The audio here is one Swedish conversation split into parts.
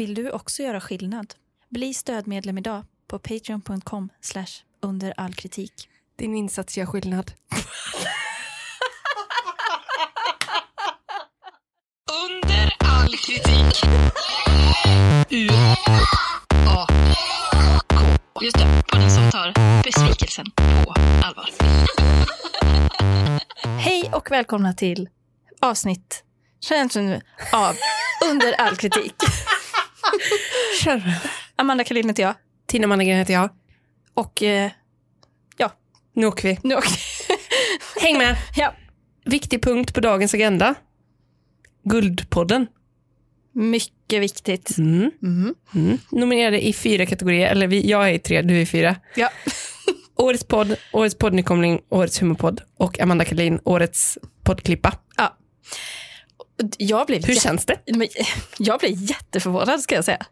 Vill du också göra skillnad? Bli stödmedlem idag på patreon.com under all kritik. Din insats gör skillnad. Under all kritik. U A K. Just det, podden som tar besvikelsen på allvar. Hej och välkomna till avsnitt av Under all kritik. Kör. Amanda Kalin heter jag. Tina Mannegren heter jag. Och eh, Nu åker vi. nu åker Häng med. Ja. Viktig punkt på dagens agenda. Guldpodden. Mycket viktigt. Mm. Mhm. Mm. Nominerade i fyra kategorier. Eller vi, jag är i tre, du är i fyra. Ja. Årets podd, Årets poddnykomling, Årets humorpodd och Amanda Kalin, Årets poddklippa. ja. Jag blev, Hur känns det? jag blev jätteförvånad ska jag säga.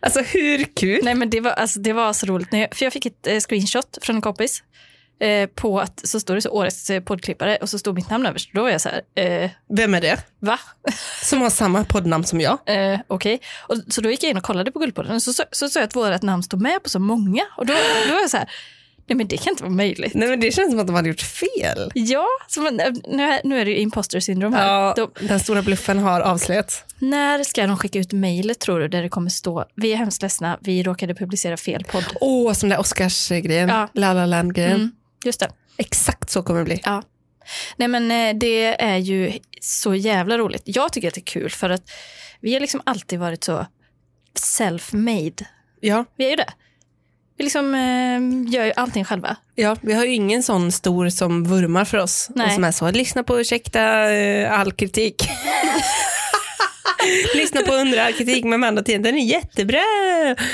Alltså hur kul? Nej, men det, var, alltså, det var så roligt. För jag fick ett eh, screenshot från en kompis. Eh, på att så står det så årets eh, poddklippare och så stod mitt namn överst. Då var jag så här, eh, Vem är det? va? Som har samma poddnamn som jag. Eh, Okej. Och Så då gick jag in och kollade på Guldpodden och så så, så såg jag att vårt namn stod med på så många. Och då, då var jag så här, nej men det kan inte vara möjligt. Nej men det känns som att de hade gjort fel. Ja, man, eh, nu, är- nu är det ju imposter syndrom här. Ja, Då, den stora bluffen har avslöjats. när ska de skicka ut mejlet tror du, där det kommer stå, vi är hemskt ledsna, vi råkade publicera fel podd. Åh, som den där Oscars-grejen. Ja. La La Land-grejen. Mm, just det. Exakt så kommer det bli. Ja. Nej men eh, det är ju så jävla roligt. Jag tycker att det är kul för att vi har liksom alltid varit så self-made. Ja, Vi är ju det. Vi liksom eh, gör ju allting själva. ja, vi har ju ingen sån stor som vurmar för oss. Nej. Och som är så, lyssna på ursäkta eh, all kritik. lyssna på undra all kritik med Amanda Thien, den är jättebra.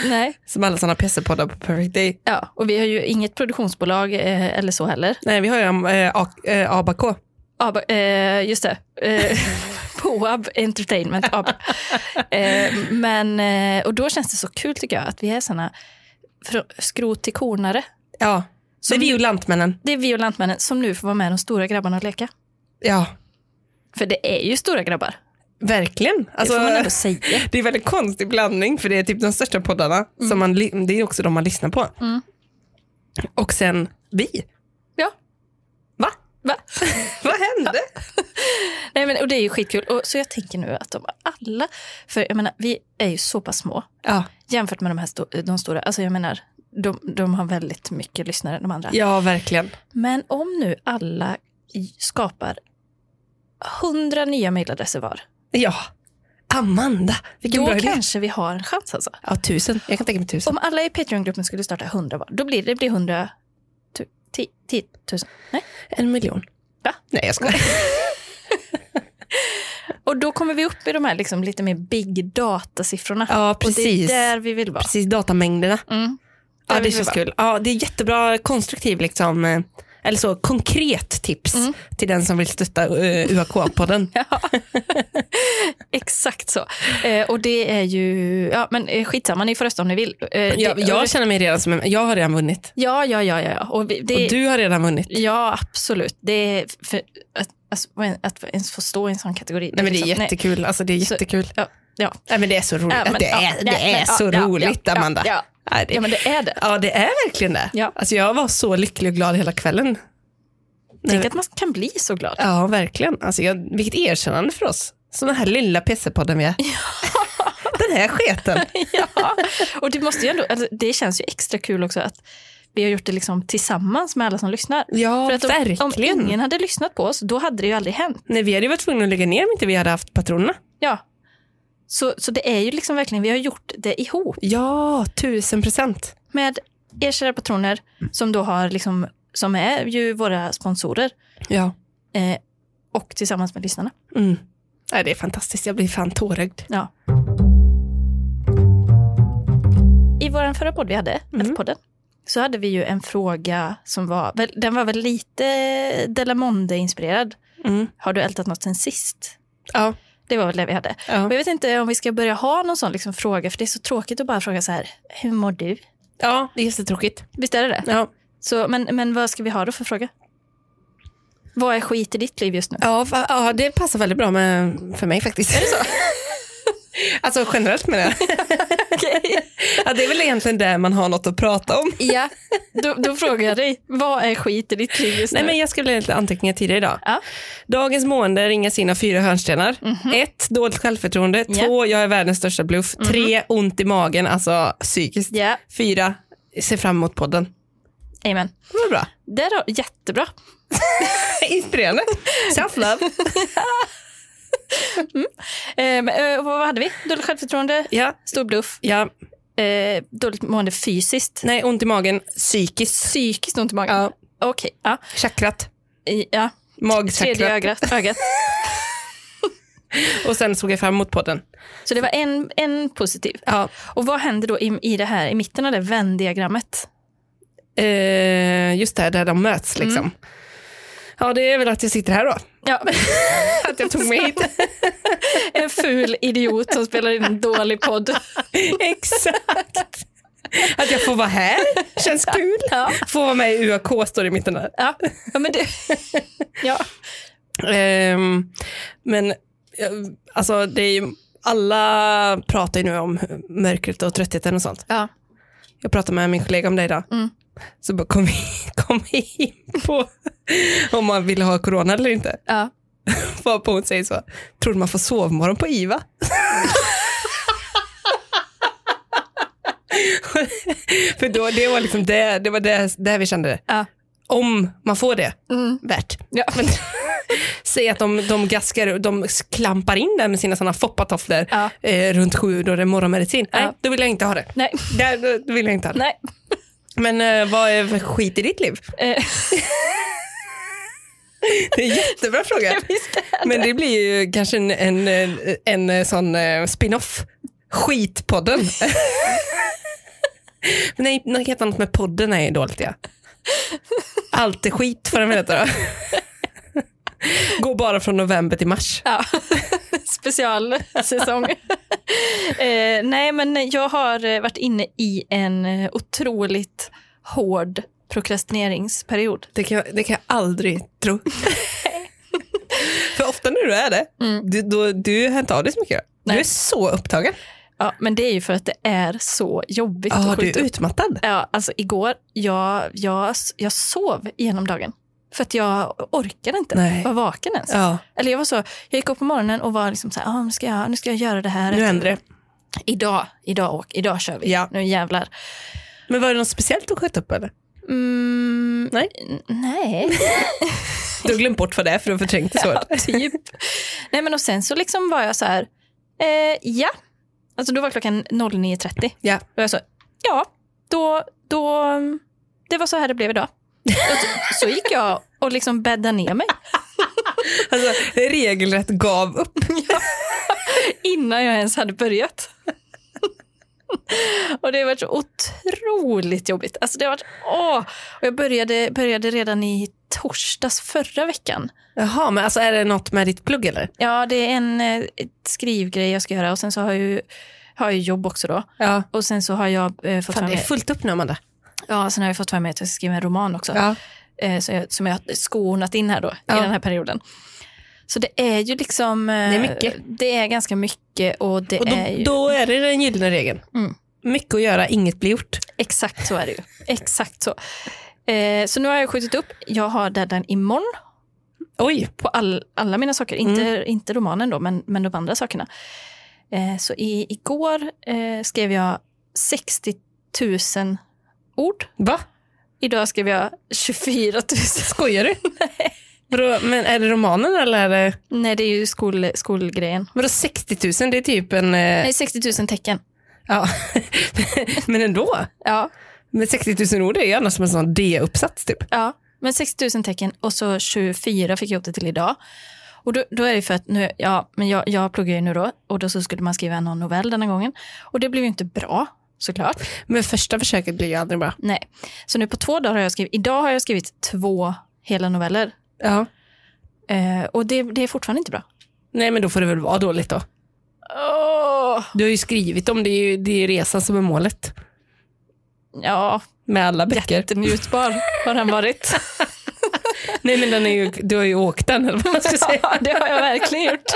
Nej. Som alla sådana pissepoddar på Perfect Day. Ja, och vi har ju inget produktionsbolag eh, eller så heller. Nej, vi har ju eh, A- eh, ABK. AB, eh, just det. Eh, Poab Entertainment AB. Eh, men, och då känns det så kul tycker jag att vi är frå- skrot till kornare. Ja, det är vi och Lantmännen. Det är vi och Lantmännen som nu får vara med de stora grabbarna och leka. Ja, För det är ju stora grabbar. verkligen. Alltså, det får man ändå säga. Det är en väldigt konstig blandning för det är typ de största poddarna. Som man, det är också de man lyssnar på. Mm. Och sen vi. Va? Vad hände? Nej, men, och det är ju skitkul. Och, så jag tänker nu att de alla... För jag menar, vi är ju så pass små ja. jämfört med de här sto de stora. Alltså jag menar, de, de har väldigt mycket lyssnare, de andra. Ja, verkligen. Men om nu alla skapar hundra nya mejladresser var. Ja. Amanda, vilken då bra idé. Då kanske vi har en chans alltså. Ja, tusen. Jag kan tänka mig tusen. Om alla i Patreon-gruppen skulle starta 100 var, då blir det, hundra... blir Tio tusen? Nej. En miljon. Va? Nej, jag skojar. Och då kommer vi upp i de här liksom lite mer big data-siffrorna. Ja, precis. Och det är där vi vill vara. Precis, datamängderna. Mm. Ja, det känns kul. Ja, det är jättebra konstruktiv liksom, eh, eller så, konkret tips Mm. till den som vill stötta uh, UAK-podden. Ja. Exakt så. Eh, och det är ju, ja men eh, skitsamma, ni får rösta om ni vill. Eh, jag, det, jag känner mig redan som en, jag har redan vunnit. ja, ja, ja, ja. Och vi, det, Och du har redan vunnit. Ja, absolut. Det är för, att, alltså, att ens få stå i en sån kategori. Nej, men det är liksom- jättekul. Alltså, det är Så- jättekul. Ja, ja. Nej, men det är så roligt. Ja, men- det är, ja, det nej, är men- så ja, ja, roligt, ja, Amanda. Ja, Nej, det, ja, men det är det. ja, det är verkligen det. Ja. Alltså, jag var så lycklig och glad hela kvällen. Tänk att man kan bli så glad. Ja, verkligen. Alltså, jag, vilket erkännande för oss. Som den här lilla PC-podden vi är. den här sketen. ja. Och det, måste ju ändå, alltså, det känns ju extra kul också att vi har gjort det liksom tillsammans med alla som lyssnar. Ja, För att om, om verkligen. ingen hade lyssnat på oss, då hade det ju aldrig hänt. Nej, vi hade ju varit tvungna att lägga ner om inte vi hade haft patronerna. Ja. Så, så det är ju liksom verkligen, vi har gjort det ihop Ja, tusen procent. med er kära patroner som då har liksom, som är ju våra sponsorer Ja. eh, och tillsammans med lyssnarna. Mm. Nej, det är fantastiskt. Jag blir fan tårögd. Ja. I vår förra podd vi hade, Mm. F-podden, så hade vi ju en fråga som var, den var väl lite Delamonde-inspirerad. Mm. Har du ältat något sen sist? Ja. Det var det vi hade. Ja. Och jag vet inte om vi ska börja ha någon sån liksom fråga, för det är så tråkigt att bara fråga så här, hur mår du? ja, det är jättetråkigt. Visst är det det? Ja. Så, men, men vad ska vi ha då för fråga? Vad är skit i ditt liv just nu? Ja, ja, det passar väldigt bra med, för mig faktiskt. Är det så? Alltså generellt med det. Okej. Ja, det är väl egentligen det man har något att prata om. Ja, då, då frågar jag dig, vad är skit i ditt liv just nu? Nej, men jag skrev lite anteckningar tidigare idag. Ja. Dagens mående ringas in av fyra hörnstenar. Ett, dåligt självförtroende. Ja. Två, jag är världens största bluff. Tre, ont i magen, alltså psykiskt. Ja, Fyra, ser fram emot podden. amen. Det var bra. Där har, jättebra. Inspirerande. Self-love. Eh, men, eh, vad hade vi? Dåligt självförtroende, Ja, stor bluff, ja. eh, dåligt mående fysiskt, Nej, ont i magen, psykiskt. psykiskt ont i magen. Ja. Okej, ja. Chakrat, ja. Tredje magchakrat. ögat. ögat. Och sen såg jag fram emot podden. Så det var en, en positiv. Ja. Och vad händer då i, i det här, i mitten av det Venn-diagrammet? Eh, just det, där de möts liksom. Mm. Ja, det är väl att jag sitter här då. Ja, Att jag tog mig hit. en ful idiot som spelar in en dålig podd. Exakt. Att jag får vara här känns kul. Ja. Få vara med i UAK står i mitten där. Ja, ja men det... Ja. Ehm, men alltså det är ju, alla pratar ju nu om mörkret och tröttheten och sånt. ja. Jag pratade med min kollega om det idag. Mm. Så bara kom vi, kom vi in på om man vill ha corona eller inte. ja. Varpå hon säger så, tror du man får sovmorgon på IVA? För då, det var liksom det, det var det, det vi kände. Ja. Om man får det, Mm. värt. Ja. Men, säg att de, de gaskar, de klampar in där med sina sådana foppatofflor Ja. eh, runt sju då det är morgonmedicin. Nej, då vill jag inte ha det. Nej. Där, då, vill jag inte ha det. Nej. Men eh, vad är skit i ditt liv? Eh, Det är en jättebra fråga. Men det blir ju kanske en, en, en, en sån eh, spin-off. Skitpodden. Nej, något helt annat med podden är dåligt ja. Allt är skit får den veta då. Går bara från november till mars. Ja, specialsäsong. eh, nej, men jag har eh, varit inne i en eh, otroligt hård prokrastineringsperiod. Det kan, jag- det kan jag aldrig tro. För ofta när du är det, du, då, du har inte av dig så mycket. Du Nej. är så upptagen. Ja, men det är ju för att det är så jobbigt Ja, du är utmattad. Ja, alltså igår, jag, jag, jag sov genom dagen. För att jag orkade inte Nej. vara vaken ens. Ja, Eller jag var så, jag gick upp på morgonen och var liksom så här, ah, nu, ska jag, nu ska jag göra det här. nu händer det. Idag, idag, åk, idag kör vi. Ja. Nu jävlar. Men var det något speciellt du sköt upp eller? Mm, Nej. Nej. Du har glömt bort vad det är för du det så. Ja, typ. Nej men och sen så liksom var jag så här, eh, ja. Alltså då var klockan 09.30. Ja. Då var jag så, ja, då, då, det var så här det blev idag. Så gick jag och liksom bäddade ner mig Alltså, regelrätt gav upp. innan jag ens hade börjat. Och det har varit så otroligt jobbigt. Alltså det har varit, åh. Och jag började, började redan i torsdags förra veckan. Jaha, men alltså är det något med ditt plugg eller? Ja, det är en eh, ett skrivgrej jag ska göra och sen så har jag ju, har jag jobb också då. Ja. Och sen så har jag eh, fått Fan, det är fullt upp nu Amanda. ja, sen har jag fått för mig att jag ska skriva en roman också. Ja. Eh, så jag, som jag har skonat in här då, Ja. i den här perioden. Så det är ju liksom... eh, Det är mycket. Det är ganska mycket och det Och då, är ju... då är det den gyllene regeln. Mm. Mycket att göra, inget blir gjort. Exakt så är det ju. Exakt så. Eh, så nu har jag skjutit upp. Jag har deadline imorgon Oj, på all, alla mina saker. Inte, inte romanen då, men, men de andra sakerna. Eh, så i, igår eh, skrev jag 60 000 ord. va? Idag skrev jag 24 000. Skojar du? Vadå, men är det romanen eller är det... Nej, det är ju skol, skolgrejen. Vadå 60 000? Det är typ en... Eh, Nej, 60 000 tecken. ja. men ändå. Ja, Men 60 000 ord är ju annars som en sån D-uppsats typ. ja, men 60 000 tecken och så 24 fick jag upp det till idag. Och då, då är det för att nu, ja, men jag, jag pluggar ju nu då och då så skulle man skriva någon novell denna gången. Och det blev ju inte bra, såklart. Men första försöket blir ju aldrig bra. Nej. Så nu på två dagar har jag skrivit, idag har jag skrivit två hela noveller. Ja. Eh, och det, det är fortfarande inte bra. Nej, men då får det väl vara dåligt då. Åh, Du har ju skrivit om det, är ju, det är resan som är målet. ja, Med alla böcker. jättenjutbar har den varit. Nej men den är ju, du har ju åkt den eller vad man ska säga. ja, det har jag verkligen gjort.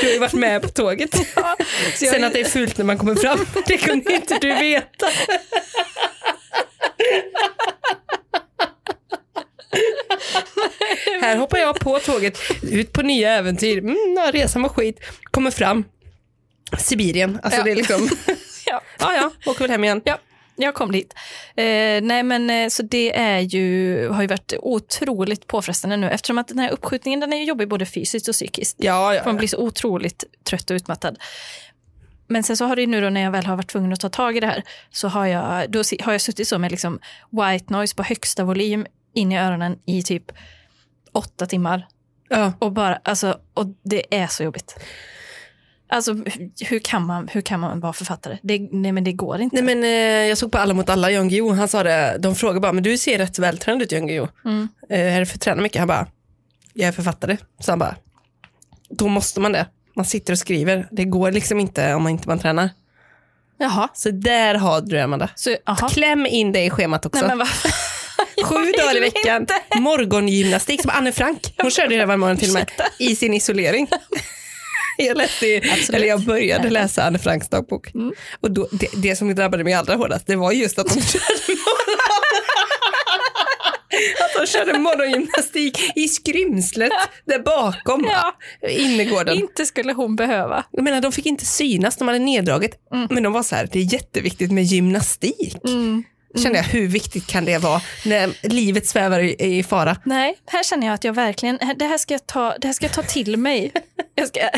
Du har ju varit med på tåget. Jag- Sen att det är fult när man kommer fram, det kunde inte du veta. Här hoppar jag på tåget, ut på nya äventyr. Mm, resan var skit. Kommer fram. Sibirien, alltså Ja. det är liksom, Ja. ja ja, åker väl hem igen. Ja, jag kom dit. Eh, nej men eh, så det är ju, har ju varit otroligt påfrestande nu eftersom att den här uppskjutningen den är jobbig både fysiskt och psykiskt. Ja, ja, Man blir så otroligt trött och utmattad. Men sen så har det nu då när jag väl har varit tvungen att ta tag i det här så har jag, då har jag suttit så med liksom white noise på högsta volym in i öronen i typ åtta timmar. ja. Och, bara, alltså, och det är så jobbigt. Alltså hur- kan man, hur kan man vara författare? Det, nej men det går inte. Nej men eh, jag såg på Alla mot alla, Jan Guillou, han sa det, de frågade bara, men du ser rätt vältränad ut Jan Guillou. Mm. Eh, är det för att träna mycket? Han bara, jag är författare. Så han bara, då måste man det. Man sitter och skriver, det går liksom inte om man inte man tränar. Jaha. Så där har du det Amanda. Så, aha. Kläm in det i schemat också. Nej, men Sju dagar i veckan, inte. morgongymnastik som Anne Frank. Hon körde det varje morgon till och med, i sin isolering. Jag, läste, eller jag började läsa Anne Franks dagbok. Mm. Och då, det, det som drabbade mig allra hårdast, det var just att de körde Att de körde morgongymnastik i skrymslet där bakom Ja. innergården. inte skulle hon behöva. Jag menar, de fick inte synas, de hade neddraget. Men de var så här, det är jätteviktigt med gymnastik. Mm. Kände jag, hur viktigt kan det vara när livet svävar i, i fara? Nej, här känner jag att jag verkligen, det här ska jag ta, det här ska jag ta till mig. Jag ska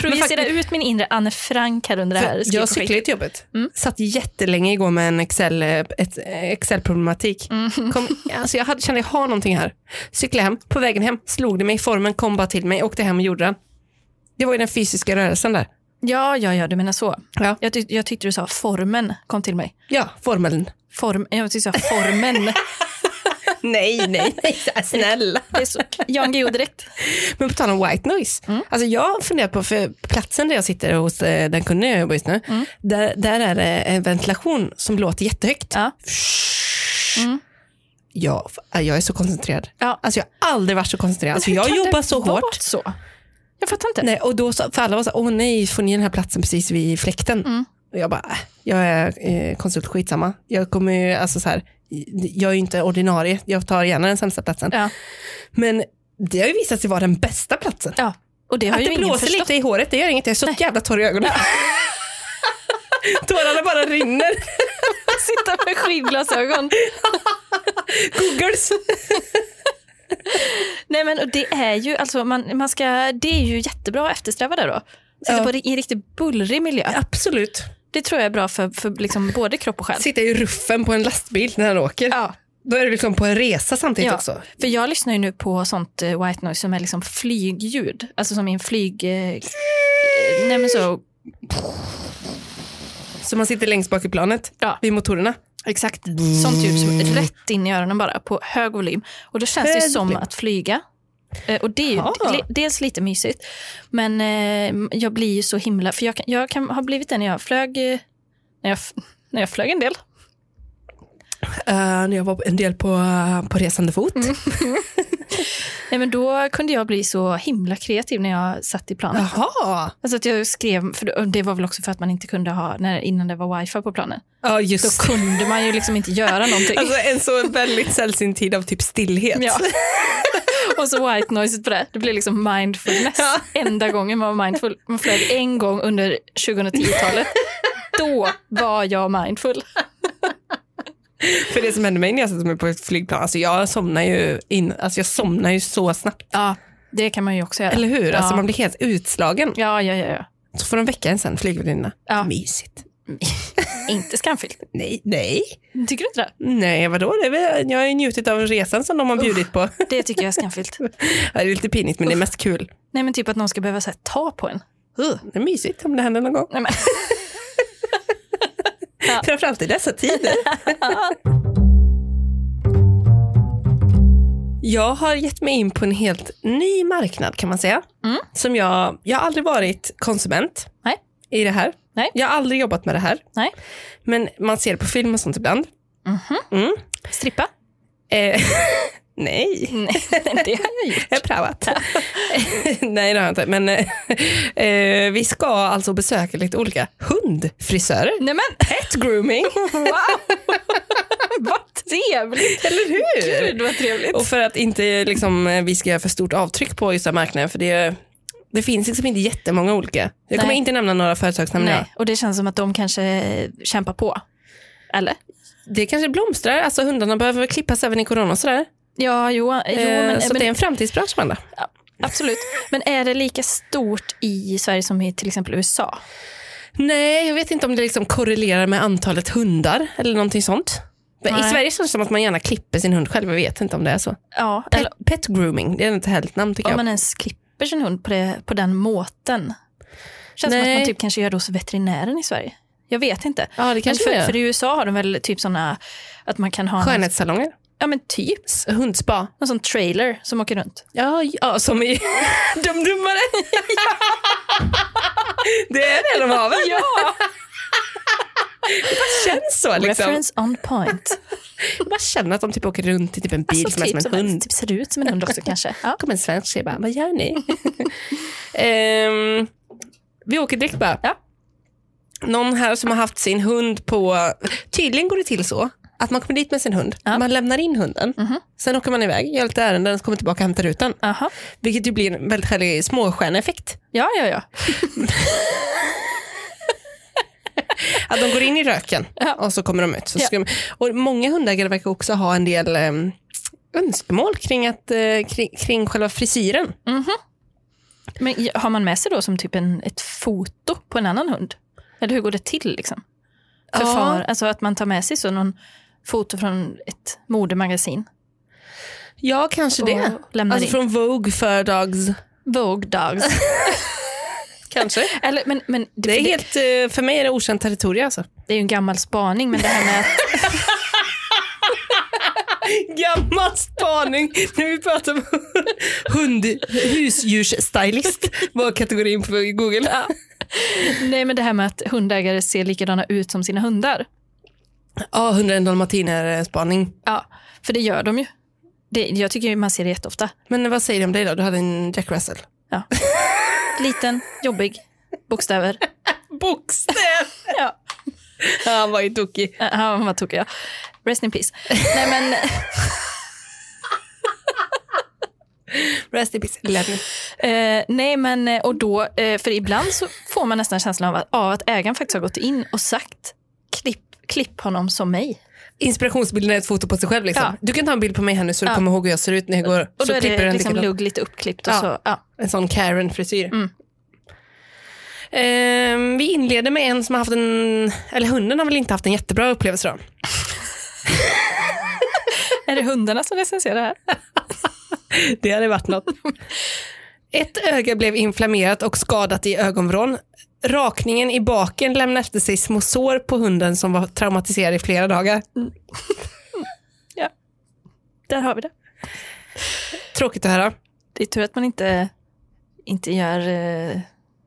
projicera ut min inre Anne Frank här under det här jag cyklade till jobbet. Mm. Satt jättelänge igår med en Excel, ett Excel-problematik. Mm. Kom, alltså jag hade, kände jag har någonting här. Cyklade hem, på vägen hem slog det mig, formen kom bara till mig, åkte hem och gjorde den. Det var ju den fysiska rörelsen där. Ja, ja, ja, du menar så. Ja, Jag, tyck, jag tyckte du sa formen kom till mig. ja formeln. Form, jag tyckte du sa formen. Nej, nej, nej, snälla. Det är så, Jan Guillou direkt. Men på tal om white noise. Mm. Alltså jag har funderat på, för platsen där jag sitter hos eh, den kunden jag jobbar just nu, Mm. där, där är det en ventilation som låter jättehögt. Ja. Mm. Jag, jag är så koncentrerad. Ja. Alltså jag har aldrig varit så koncentrerad. Alltså jag jobbar så hårt. Så? Jag fattar inte. Nej, och då, så- för alla var så åh nej, får ni den här platsen precis vid fläkten? Mm. Och jag bara, äh, jag är eh, konsult, skitsamma. Jag kommer ju, alltså så här, jag är ju inte ordinarie, jag tar gärna den sämsta platsen. Ja. Men det har ju visat sig vara den bästa platsen. ja, och det har Att det blåser förstått. lite i håret, det gör inget. Jag är så jävla torr i ögonen. Tårarna bara rinner. Sitta med skidglasögon. Googles. Nej men det är ju, alltså man, man ska, det är ju jättebra att eftersträva det då. Sitta Ja. på, i en riktigt bullrig miljö. Absolut. Det tror jag är bra för, för liksom både kropp och själ. Sitta i ruffen på en lastbil när den åker. Ja, Då är du liksom på en resa samtidigt ja. också. för jag lyssnar ju nu på sånt eh, white noise som är liksom flygljud. Alltså som i en flyg... Eh, nej men så, Så man sitter längst bak i planet Ja. vid motorerna. Exakt. Sånt ljud som rätt in i öronen bara på hög volym. Och då känns det Hög som volym. att flyga. Eh, Och det är ju dels lite mysigt, men eh, jag blir ju så himla... För jag kan, jag kan ha blivit det när jag flög, eh, när jag, när jag flög en del. Uh, när jag var en del på, på resande fot. Mm. Nej, men då kunde jag bli så himla kreativ när jag satt i planet. Jaha. Alltså att jag skrev, för det- var väl också för att man inte kunde ha, när, innan det var wifi på planen. Ja, Då just kunde man ju liksom inte göra någonting. Alltså en så väldigt sällsynt tid av typ stillhet. Ja. Och så white noise på det. Det blev liksom mindfulness. Enda gången man var mindful. Man flög en gång under 2010-talet. Då var jag mindful. För det som hände mig när jag satte mig på ett flygplan, alltså jag somnar ju, in, alltså jag somnar ju så snabbt. Ja, det kan man ju också göra. Eller hur? Ja. Alltså man blir helt utslagen. Ja, ja, ja. ja. Så får de väcka en sen, flygvärdinnorna. Ja. Mysigt. Inte skamfillt. Nej, nej. Tycker du inte det? Nej, vadå? Det är väl, jag har ju njutit av resan som de har bjudit på. Det tycker jag är skamfillt. Ja, det är lite pinigt, men det är mest kul. Nej, men typ att någon ska behöva så här, ta på en. Det är mysigt om det händer någon gång. Nej, men. Framförallt i dessa tider. Jag har gett mig in på en helt ny marknad kan man säga. Mm. Som jag, jag har aldrig varit konsument Nej. i det här. Nej. Jag har aldrig jobbat med det här. Nej. Men man ser det på film och sånt ibland. Mm. Strippa? Eh, Nej, Nej, det har jag gjort. jag har prövat. Nej, det har jag inte. Men eh, vi ska alltså besöka lite olika hundfrisörer. Nej men, Pet grooming. wow! vad trevligt! Eller hur? Gud vad trevligt. Och för att inte liksom, vi ska göra för stort avtryck på just den marknaden, för det, det finns liksom inte jättemånga olika. Jag kommer Nej. inte nämna några företagsnamn. Nej, och det känns som att de kanske kämpar på. Eller? Det kanske blomstrar, alltså hundarna behöver klippas även i corona och sådär. Ja, jo, jo Eh, men, så men det är en framtidsbransch, Amanda. absolut. Men är det lika stort i Sverige som i till exempel USA? Nej, jag vet inte om det liksom korrelerar med antalet hundar eller någonting sånt. Men I Nej. Sverige känns det som att man gärna klipper sin hund själv, jag vet inte om det är så. Ja, Pet, eller pet grooming, det är ett härligt namn tycker om jag. man ens klipper sin hund på, det, på den måten. Känns som att Nej. man typ kanske gör det hos veterinären i Sverige. Jag vet inte. Ja, det Men kanske för, för i USA har de väl typ sådana, att man kan ha en, Skönhetssalonger, ja men typ, hundspa. en sån trailer som åker runt. Ja, ja som i Dumdummare. det är det de har väl? Ja, Det känns så liksom. reference on point. Jag bara känner att de typ åker runt i typ en bil Alltså, som är typ, som en hund. typ ser ut som en hund också kanske. Ja. kommer en svensk tjej bara, vad gör ni? Ehm, vi åker direkt bara. Ja. Någon här som har haft sin hund på, tydligen går det till så att man kommer dit med sin hund, Ja. man lämnar in hunden, sen åker man iväg, gör lite ärenden, så kommer tillbaka och hämtar ut den. Aha. Vilket ju blir en väldigt härlig småstjärneeffekt. Ja, ja, ja. Att de går in i röken Ja. och så kommer de ut. Så Ja. de, och många hundägare verkar också ha en del ehm, önskemål kring, att, eh, kring, kring själva frisyren. Men har man med sig då som typ en, ett foto på en annan hund? Eller hur går det till liksom? Förfar, Alltså att man tar med sig så någon foto från ett modemagasin. Ja, kanske Och det. Alltså in. från Vogue för Dogs. Vogue Dogs. Kanske. Eller, men, men Det är helt, eh, för mig är det okänt territorium alltså. det är ju en gammal spaning, men det här med att Gammal spaning när vi pratar om hund, husdjursstylist var kategorin på Google. Nej, men det här med att hundägare ser likadana ut som sina hundar. Ja, hundra en dalmatiner spaning. Ja, för det gör de ju. Det, jag tycker man ser det jätteofta. Men vad säger du om dig då? Du hade en Jack Russell. Ja. Liten, jobbig, bokstäver. Bokstäv! Ja. Han var ju tokig. Han var tokig, ja. Rest in peace. Nej, men, Rest in peace. Lenny. eh, nej, men eh, och då, eh, för ibland så får man nästan känslan av att, av att ägaren faktiskt har gått in och sagt klipp, honom som mig. Inspirationsbilden är ett foto på sig själv. Liksom. Ja. Du kan ta en bild på mig här nu så du Ja. kommer ihåg hur jag ser ut när jag går. Och så då är klipper det liksom lugg lite uppklippt. Och Ja. så, ja. En sån Karen-frisyr. Mm. Ehm, vi inleder med en som har haft en, eller hunden har väl inte haft en jättebra upplevelse då. Är det hundarna som recenserar här? Det hade varit något. Ett öga blev inflammerat och skadat i ögonvrån. Rakningen i baken lämnade efter sig små sår på hunden som var traumatiserad i flera dagar. Ja, där har vi det. Tråkigt att höra. Det är tur att man inte, inte gör eh,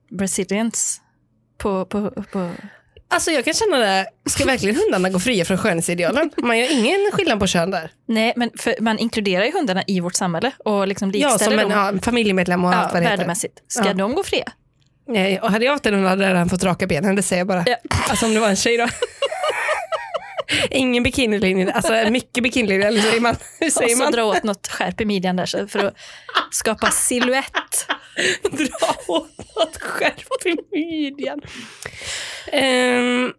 Brazilians på, på, på... Alltså jag kan känna det, ska verkligen hundarna gå fria från skönhetsidealen? Man gör ingen skillnad på kön där. Nej, men man inkluderar ju hundarna i vårt samhälle och liksom Ja, likställer som en, dem ja, familjemedlem och ja, allt vad det heter. Ska Ja. de gå fria? Nej, och hade jag haft en hund hade jag redan fått raka benen, det säger jag bara. Ja. Alltså om det var en tjej då. Ingen bikinilinje, alltså mycket bikinilinje, eller säger man? Hur Och säger så man? dra åt något skärp i midjan där så för att skapa silhuett. dra åt något skärp i midjan. Ehm,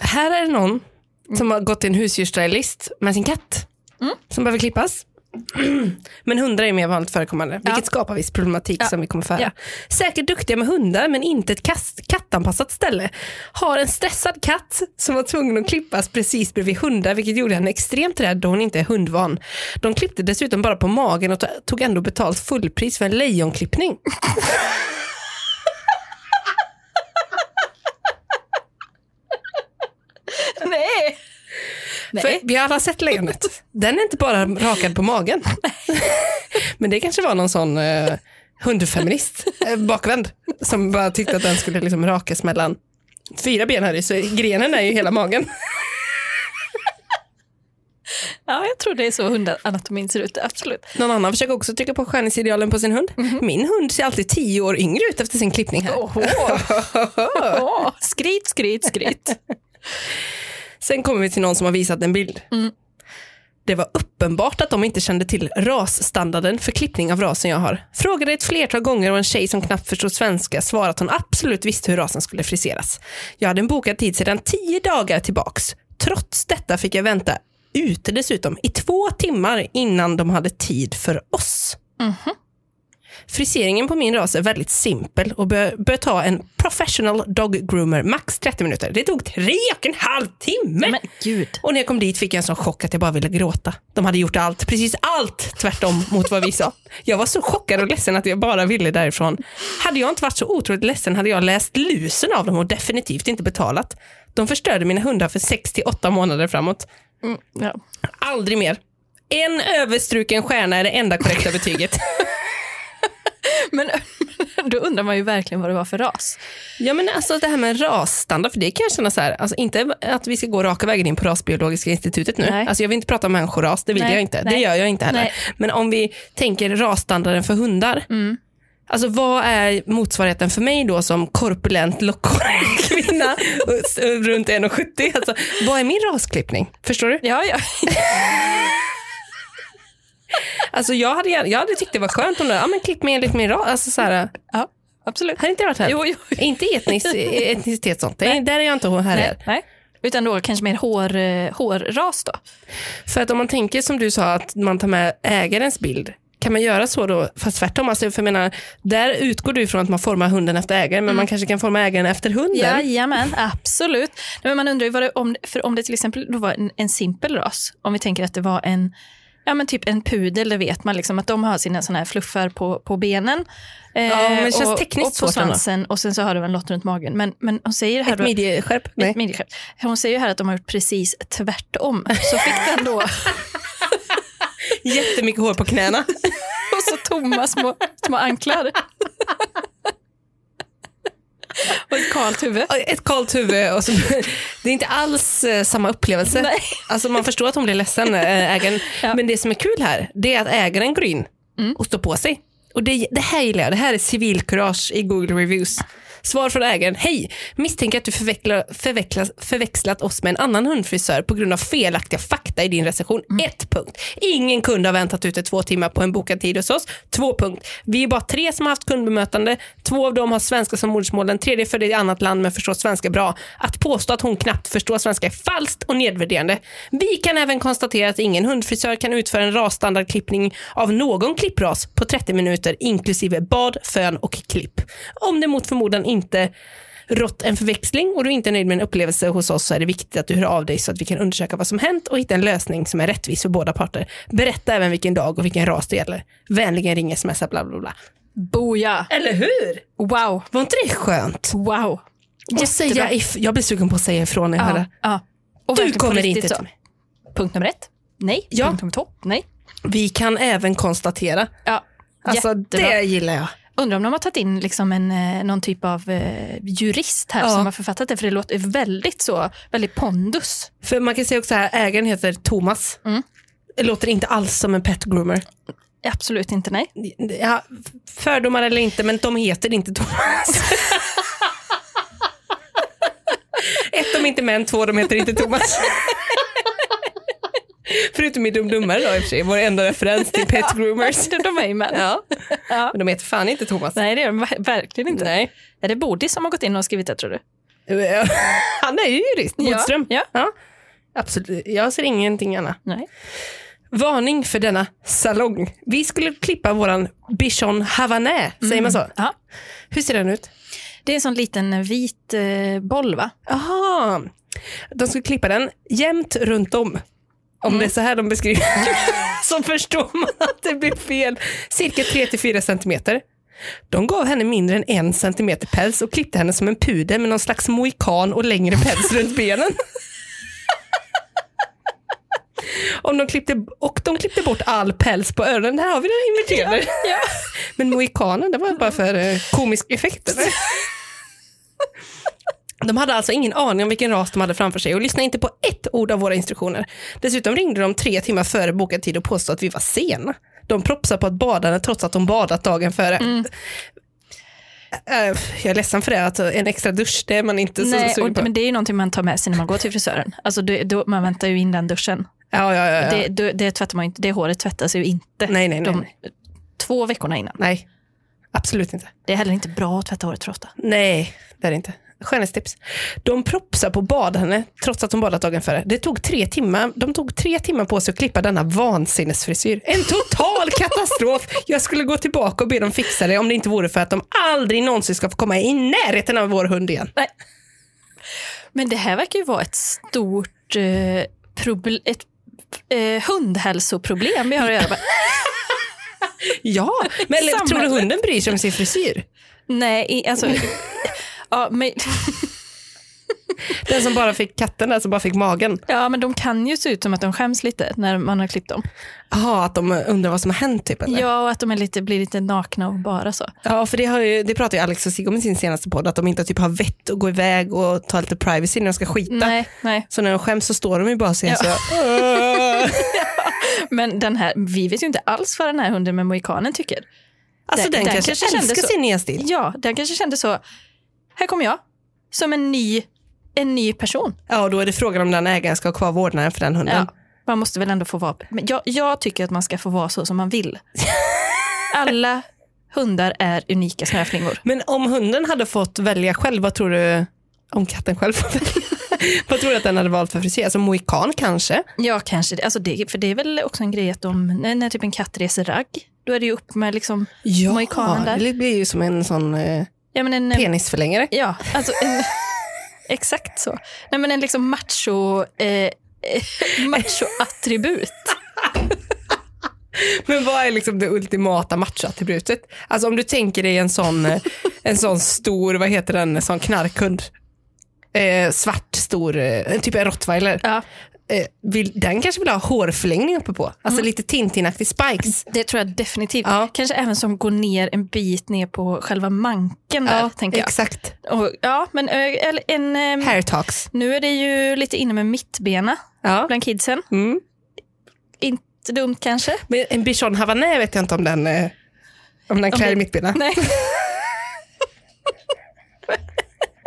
här är det någon som har gått till en husdjursstylist med sin katt Mm. som behöver klippas. Men hundar är mer vanligt förekommande, vilket Ja. skapar viss problematik Ja. som vi kommer föra. Ja. Säkert duktiga med hundar, men inte ett kast, kattanpassat ställe. Har en stressad katt som var tvungen att klippas precis bredvid hundar, vilket gjorde henne extremt rädd då hon inte är hundvan. De klippte dessutom bara på magen och to- tog ändå betalt fullpris för en lejonklippning. Nej! För vi har alla sett lejonet. Den är inte bara rakad på magen. Men det kanske var någon sån eh, hundfeminist, eh, bakvänd, som bara tyckte att den skulle liksom rakas mellan fyra ben här i, så grenen är ju hela magen. Ja, jag tror det är så hundanatomin ser ut, absolut. Någon annan försöker också trycka på skönhetsidealen på sin hund. Min hund ser alltid tio år yngre ut efter sin klippning här. Åh, skryt, skryt, skryt. Sen kommer vi till någon som har visat en bild. Mm. Det var uppenbart att de inte kände till rasstandarden för klippning av rasen jag har. Frågade ett flertal gånger och en tjej som knappt förstod svenska svarade att hon absolut visste hur rasen skulle friseras. Jag hade en bokad tid sedan tio dagar tillbaks. Trots detta fick jag vänta ute dessutom i två timmar innan de hade tid för oss. Friseringen på min ras är väldigt simpel och bör, bör ta en professional dog groomer max 30 minuter. Det tog tre och en halv timme! Men gud. Och när jag kom dit fick jag en sån chock att jag bara ville gråta. De hade gjort allt, precis allt tvärtom mot vad vi sa. Jag var så chockad och ledsen att jag bara ville därifrån. Hade jag inte varit så otroligt ledsen hade jag läst lusen av dem och definitivt inte betalat. De förstörde mina hundar för 6 till 8 månader framåt. Mm, ja. Aldrig mer. En överstruken stjärna är det enda korrekta betyget. Men då undrar man ju verkligen vad det var för ras. Ja men alltså det här med rasstandard, för det kan jag känna så här, alltså inte att vi ska gå raka vägen in på Rasbiologiska institutet nu. Nej. Alltså jag vill inte prata om människoras, det vill Nej, jag inte. Det nej. gör jag inte heller. Nej. Men om vi tänker rasstandarden för hundar. Mm. Alltså vad är motsvarigheten för mig då som korpulent lockhårig kvinna runt 1,70? Alltså, vad är min rasklippning? Förstår du? Ja, ja. Alltså jag hade, jag hade tyckt det var skönt om det, ja men klipp enligt min ras. Alltså så här, ja absolut. hade inte jag varit här? Jo, jo. Inte etnisk, etnicitet sånt, det, där är jag inte här. Nej, nej. Utan då kanske mer hår, eh, hårras då. För att om man tänker som du sa att man tar med ägarens bild, kan man göra så då, fast tvärtom, alltså, för jag menar, där utgår du från att man formar hunden efter ägaren, men man kanske kan forma ägaren efter hunden. Jajamän, absolut. Nej, Men man undrar ju vad det, om, för om det till exempel då var en, en simpel ras, om vi tänker att det var en Ja men typ en pudel, det vet man liksom att de har sina såna här fluffar på, på benen. Eh, Ja, men det känns och, tekniskt och på ändå. svansen och sen så har de en lott runt magen. Men, men hon säger här Ett då, midjeskärp? Nej. ett midjeskärp. Hon säger här att de har gjort precis tvärtom. Så fick den då, Jättemycket hår på knäna. och så tomma små, små anklar. och ett kalt huvud. Ett kallt huvud. Och så, det är inte alls eh, samma upplevelse. Nej. Alltså man förstår att hon blir ledsen, äh, ägaren. Ja. Men det som är kul här, det är att ägaren går in och står på sig. Och det, det här gillar jag. Det här är civilkurage i Google Reviews. Svar från ägaren. Hej! Misstänker att du förvecklas, förväxlat oss med en annan hundfrisör på grund av felaktiga fakta i din recension. Ett punkt. Ingen kund har väntat ute två timmar på en bokad tid hos oss. Två punkt. Vi är bara tre som har haft kundbemötande. Två av dem har svenska som modersmål. Den tredje är född i annat land men förstår svenska bra. Att påstå att hon knappt förstår svenska är falskt och nedvärderande. Vi kan även konstatera att ingen hundfrisör kan utföra en rasstandardklippning av någon klippras på 30 minuter inklusive bad, fön och klipp. Om det mot förmodan inte rått en förväxling och du inte är nöjd med en upplevelse hos oss så är det viktigt att du hör av dig så att vi kan undersöka vad som hänt och hitta en lösning som är rättvis för båda parter. Berätta även vilken dag och vilken ras det gäller. Vänligen ring, smsa, bla bla bla. Boja! Eller hur? Wow, Var inte det skönt? wow. Och säga if- jag blir sugen på att säga ifrån när jag hör det. ja. Och Du kommer inte till mig. Punkt nummer ett. Nej. Ja. Punkt nummer två. Nej. Vi kan även konstatera. Ja, Alltså jättebra. det gillar jag. Undrar om de har tagit in liksom en, eh, någon typ av eh, jurist här Ja. som har författat det, för det låter väldigt så, väldigt pondus. För man kan säga också här, ägaren heter Thomas. Mm. Det låter inte alls som en pet groomer. Absolut inte, nej. Ja, fördomar eller inte, men de heter inte Thomas. Ett, de är inte män, två, de heter inte Thomas. Förutom i Dum Dummare då i och för sig, vår enda referens till pet groomers. De, är ju män. Ja. Ja. Men de heter fan inte Thomas. Nej, det är de ver- verkligen inte. Nej. Är det Bodis som har gått in och skrivit det, tror du? Han är ju jurist, Bodström. Ja. Absolut, jag ser ingenting annat. Nej. Varning för denna salong. Vi skulle klippa våran bichon havanais, säger man så? Ja. Hur ser den ut? Det är en sån liten vit eh, boll, va? Aha. De skulle klippa den jämnt runt om. Om det är så här de beskriver så förstår man att det blir fel. Cirka 3-4 centimeter. De gav henne mindre än en centimeter päls och klippte henne som en pudel med någon slags mohikan och längre päls runt benen. Om de klippte, och de klippte bort all päls på öronen. Där har vi den inverterade. Ja. Men mohikanen, det var bara för eh, komisk effekt eller? De hade alltså ingen aning om vilken ras de hade framför sig och lyssnade inte på ett ord av våra instruktioner. Dessutom ringde de tre timmar före bokad tid och påstod att vi var sena. De propsade på ett badande trots att de badat dagen före. Mm. Äh, Jag är ledsen för det, att en extra dusch, det är man inte så Nej, sugen och, på. men det är ju någonting man tar med sig när man går till frisören. Alltså det, då, man väntar ju in den duschen. Ja, ja, ja, ja. Det, det, det tvättar man inte, det håret tvättas ju inte Nej, nej, nej, de nej. två veckorna innan. Nej, absolut inte. Det är heller inte bra att tvätta håret för ofta. Nej, det är det inte. Skönhetstips. De propsar på bad henne trots att de badat dagen före. Det tog tre timmar. De tog tre timmar på sig att klippa denna vansinnesfrisyr. En total katastrof. Jag skulle gå tillbaka och be dem fixa det om det inte vore för att de aldrig någonsin ska få komma i närheten av vår hund igen. Men det här verkar ju vara ett stort eh, proble- ett, eh, hundhälsoproblem vi har att göra med. Ja, men eller, tror du hunden bryr sig om sin frisyr? Nej, alltså... ja, men, Den som bara fick katten där som bara fick magen. ja, men de kan ju se ut som att de skäms lite när man har klippt dem. Jaha, att de undrar vad som har hänt typ eller? Ja, och att de är lite, blir lite nakna och bara så. Ja, för det, har ju, det pratar ju Alex och Sigge om i sin senaste podd, att de inte typ har vett att gå iväg och ta lite privacy när de ska skita. Nej, nej. Så när de skäms så står de ju bara och Ja. så. "Åh." Men den här, vi vet ju inte alls vad den här hunden med mohikanen tycker. Alltså den, Den kanske, kanske kände älskar så. sin nya stil. Ja, den kanske kände så, här kommer jag, som en ny, en ny person. Ja, och då är det frågan om den ägaren ska ha kvar vårdnaden för den hunden. Ja, man måste väl ändå få vara, men jag, jag tycker att man ska få vara så som man vill. Alla hundar är unika snöflingor. Men om hunden hade fått välja själv, vad tror du, om katten själv får välja? vad tror du att den hade valt för frisyr? Alltså mohikan kanske? Ja, kanske. Alltså det. För det är väl också en grej att de, när, när typ en katt reser ragg, då är det ju upp med liksom, Ja, Mohikanen där. det blir ju som en sån eh, ja men en, penisförlängare. ja, alltså en, exakt så. Nej men en liksom macho, eh, macho-attribut. Men vad är liksom det ultimata machoattributet? Alltså om du tänker dig en sån, eh, en sån stor, vad heter den, en sån knarkhund. Eh, svart, stor, eh, typ en rottweiler. Ja, Eh, vill, den kanske vill ha hårförlängning uppe på. Alltså lite Tintin-aktig spikes. det tror jag definitivt. Ja. Kanske även som går ner en bit ner på själva manken där, tänker jag. exakt. Och, ja, men eh, eller en, eh, Hair talks. nu är det ju lite inne med mittbena Ja. bland kidsen. Mm. Inte dumt kanske. Men en bichon havanais vet jag inte om den, eh, om den klär det- i mittbena. Nej.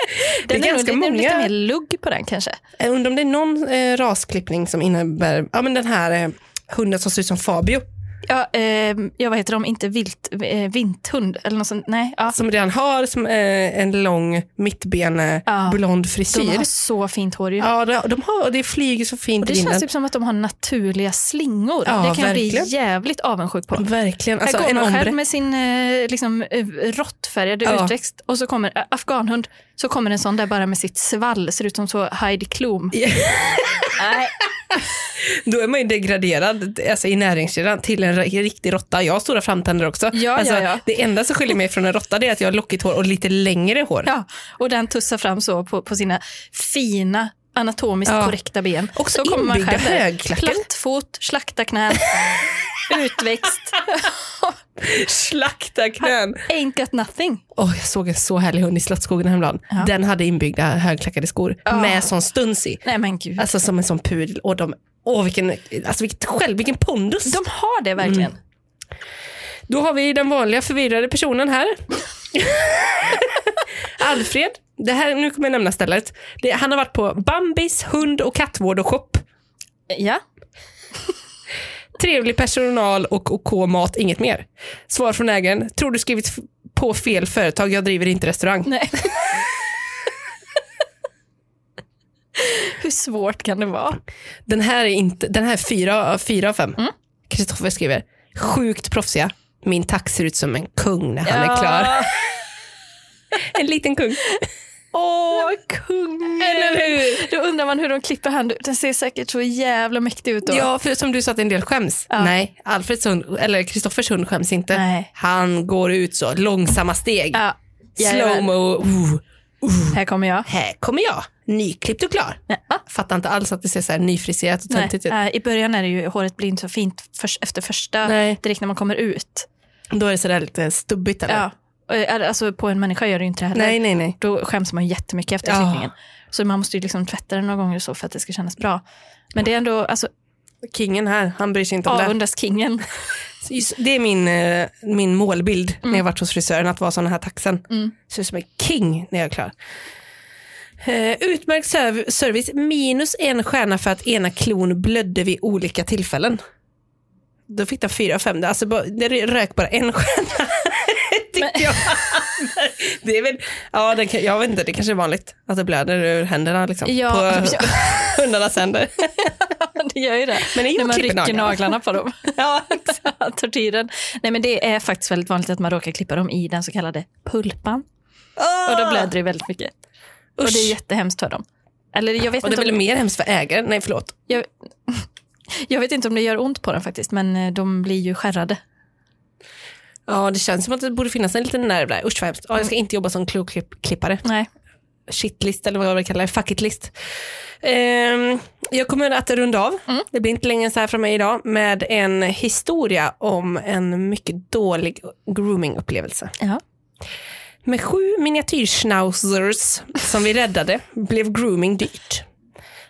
Det är är, ganska nog, många- lite mer lugg på den kanske. Jag undrar om det är någon eh, rasklippning som innebär, ja men den här eh, hunden som ser ut som Fabio. Ja, eh, ja, vad heter de? Inte vilt, eh, vinthund eller något sånt. Nej, ja. Som redan har som, eh, en lång mittbene Ja. blond De frisyr. har så fint hår ju. Ja, de, de har, och det flyger så fint Och det i känns typ som att de har naturliga slingor. Ja, det kan jag verkligen. bli jävligt avundsjuk på. Verkligen. Alltså, här kommer man själv med sin eh, liksom, eh, råttfärgade Ja. utväxt och så kommer eh, afghanhund, så kommer en sån där bara med sitt svall, ser ut som så Heidi Klum. Nej, Då är man ju degraderad alltså, i näringskedjan till en ri- riktig råtta. Jag har stora framtänder också. Ja, alltså, ja, ja. Det enda som skiljer mig från en råtta är att jag har lockigt hår och lite längre hår. ja. Och den tussar fram så på, på sina fina anatomiskt korrekta ben. Också så kommer man själv där. högklackar. Plattfot, slaktarknän, utväxt. Slakta knän. Ain't got nothing. Oh, jag såg en så härlig hund i Slottsskogen häromdagen. Ja. Den hade inbyggda högklackade skor Ja. med sån stuns i. Nej men gud. Alltså som en sån pudel. Och de, åh, vilken, alltså vilket själv, vilken pondus. De har det verkligen. Mm. Då har vi den vanliga förvirrade personen här. Alfred. Det här, nu kommer jag nämna stället. Det, han har varit på Bambis hund och kattvård och shop. Ja. Trevlig personal och OK mat, inget mer. Svar från ägaren. Tror du skrivit på fel företag, jag driver inte restaurang. Nej. Hur svårt kan det vara? Den här är inte, den här är fyra, fyra av fem. Mm. Kristoffer skriver, sjukt proffsiga. Min tax ser ut som en kung när han är klar. En liten kung. Åh, kungen! Eller hur? Då undrar man hur de klipper han. Den ser säkert så jävla mäktig ut då. Ja, för som du sa att en del skäms. Ja. Nej, Alfreds hund, eller Kristoffers hund skäms inte. Nej. Han går ut så, långsamma steg. Ja. Slowmo. Uh, Här kommer jag. här kommer jag, nyklippt och klar. Ja. Fattar inte alls att det ser så här nyfriserat och töntigt ut. äh, I början är det ju, håret blir inte så fint först, efter första, Nej. direkt när man kommer ut. Då är det sådär lite stubbigt eller? Ja. Eh, Alltså på en människa gör det ju inte det heller. Nej, nej, nej. Då skäms man jättemycket efter Ja. klippningen. Så man måste ju liksom tvätta den några gånger så för att det ska kännas bra. Men det är ändå, alltså Kingen här, han bryr sig inte om det. avundas kingen. Det är min, eh, min målbild när jag varit hos frisören, att vara sån här taxen. Mm. Ser ut som en king när jag är klar. Eh, utmärkt serv- service, minus en stjärna för att ena klon blödde vid olika tillfällen. Då fick den fyra av fem. Det, alltså, det rök bara en stjärna. Tyckte jag. Det är väl, ja, det, jag vet inte, det kanske är vanligt att det blöder ur händerna liksom, Ja, på ja. hundarnas händer. det gör ju det. Men det När man rycker naglarna. naglarna på dem. Ja, Tortyren. Nej men det är faktiskt väldigt vanligt att man råkar klippa dem i den så kallade pulpan. Ah! Och då blöder det väldigt mycket. Och det är Usch. jättehemskt för dem. Eller jag vet, Och det är väl om, mer hemskt för ägaren? Nej, förlåt. jag, jag vet inte om det gör ont på dem faktiskt, men eh, de blir ju skärrade. Ja, det känns som att det borde finnas en liten nerv där. Usch vad hemskt. Ja, jag ska inte jobba som kloklippare. Nej. Shitlist eller vad jag vill kalla det. Fuck it-list. Ehm, jag kommer att runda av. Det blir inte längre så här från mig idag med en historia om en mycket dålig grooming-upplevelse. Ja. Med sju miniatyrschnauzers som vi räddade blev grooming dyrt.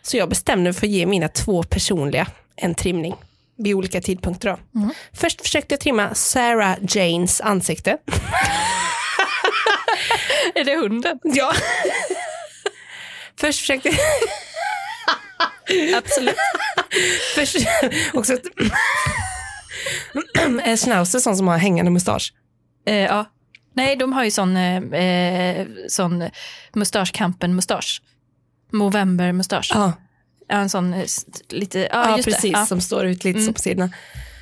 Så jag bestämde mig för att ge mina två personliga en trimning vid olika tidpunkter. Då. Först försökte jag trimma Sarah Janes ansikte. Är det hunden? Ja. Först försökte Absolut. Först, också ett, en schnauzer sån som har hängande mustasch. Eh, ja. Nej, de har ju sån, eh, eh, sån mustaschkampen-mustasch. Movember-mustasch. Ja, Ja, en sån eh, lite, ja, ja just precis. det. Ja. Som står ut lite så på sidorna.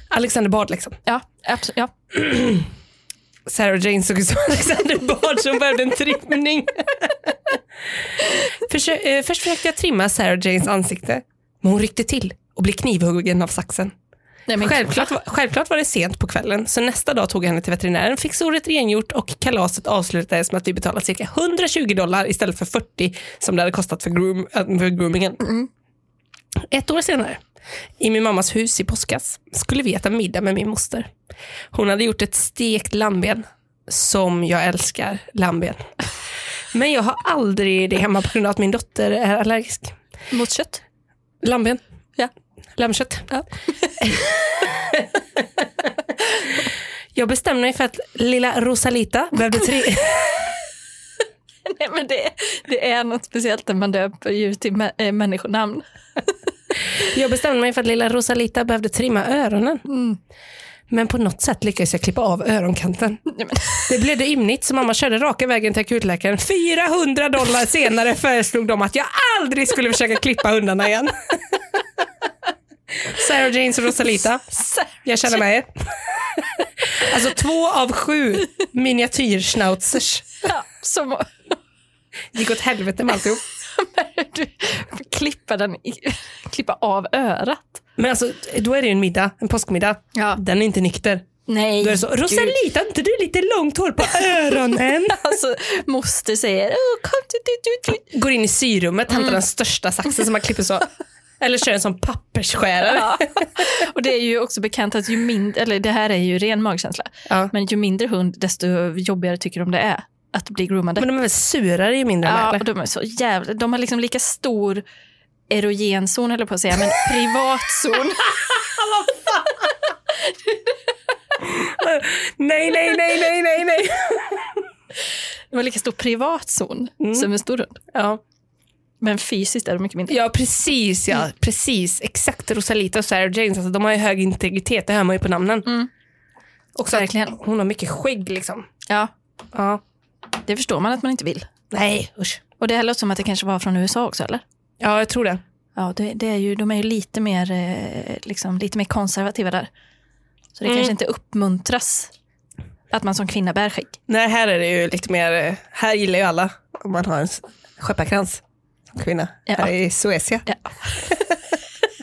Alexander Bard liksom. Ja, abs- ja. Sarah Jane såg ut som Alexander Bard som behövde en trimning. Försö- eh, först försökte jag trimma Sarah Janes ansikte, men hon ryckte till och blev knivhuggen av saxen. Nej, men Självklart, var- självklart var det sent på kvällen, så nästa dag tog jag henne till veterinären, fick såret rengjort och kalaset avslutades med att vi betalade cirka 120 dollar istället för 40 som det hade kostat för, groom, för groomingen. Ett år senare, i min mammas hus i påskas, skulle vi äta middag med min moster. Hon hade gjort ett stekt lammben, som jag älskar lammben. Men jag har aldrig det hemma på grund av att min dotter är allergisk. Mot kött? Lammben. Ja. Lammkött. Ja. Jag bestämde mig för att lilla Rosalita behövde tre... Nej, men det, det är något speciellt när man döper djur till mä- äh, människonamn. Jag bestämde mig för att lilla Rosalita behövde trimma öronen. Men på något sätt lyckades jag klippa av öronkanten. Det blev det ymnigt så mamma körde raka vägen till akutläkaren. 400 dollar senare föreslog de att jag aldrig skulle försöka klippa hundarna igen. Sarah Janes och Rosalita, jag känner med er. Alltså två av sju miniatyrschnauzers ja, som gick åt helvete med alltihop. du klippa, den klippa av örat. Men alltså, då är det ju en middag, en påskmiddag. Ja. Den är inte nykter. Nej, Då är det så. Rosalita, inte du lite långt hår på öronen? Alltså, moster säger, oh, kom du, du, du. Går in i syrummet, hämtar den största saxen som man klipper så. Eller kör en sån pappersskärare. Ja. Och det är ju också bekant att ju mindre, eller det här är ju ren magkänsla, Ja. men ju mindre hund desto jobbigare tycker de det är att bli groomade. Men de är väl surare ju mindre ja, och de är så jävla, de har liksom lika stor erogenzon höll jag på att säga, men privatzon. Nej, nej, nej, nej, nej, nej. De har lika stor privatzon Mm. som en stor hund. Ja. Men fysiskt är de mycket mindre. ja, precis. Ja, precis. Exakt. Rosalita och Sarah Janes, alltså, de har ju hög integritet, det hör man ju på namnen. Mm. Också Verkligen. hon har mycket skägg liksom. Ja, Ja. Det förstår man att man inte vill. Nej, usch. Och det låter som att det kanske var från USA också, eller? Ja, jag tror det. Ja, det, det är ju, de är ju lite mer, eh, liksom, lite mer konservativa där. Så det Mm. kanske inte uppmuntras att man som kvinna bär skägg. Nej, här är det ju lite mer, eh, här gillar ju alla om man har en skepparkrans som kvinna. Ja. Här i Suecia. Ja.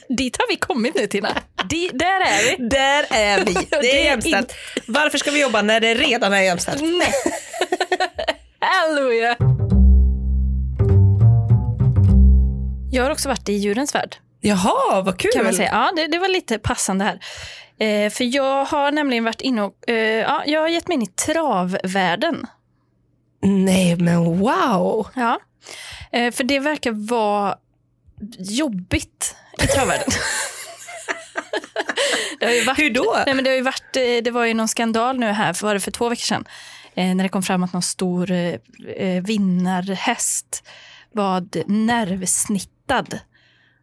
Dit har vi kommit nu Tina. Di, där är vi. Där är vi. Det Det är är jämställt. Varför ska vi jobba när det redan är jämställt? Nej. Halleluja. Jag har också varit i djurens värld. Jaha, vad kul. Kan man säga. Ja, det, det var lite passande här. Eh, för jag har nämligen varit inne och eh, ja, jag har gett mig in i travvärlden. Nej men wow. Ja. Eh, för det verkar vara jobbigt i travvärlden. det har ju varit, Hur då? Nej, men det, har varit, eh, det var ju någon skandal nu här, för var det för två veckor sedan? Eh, när det kom fram att någon stor eh, eh, vinnarhäst var nervsnittad.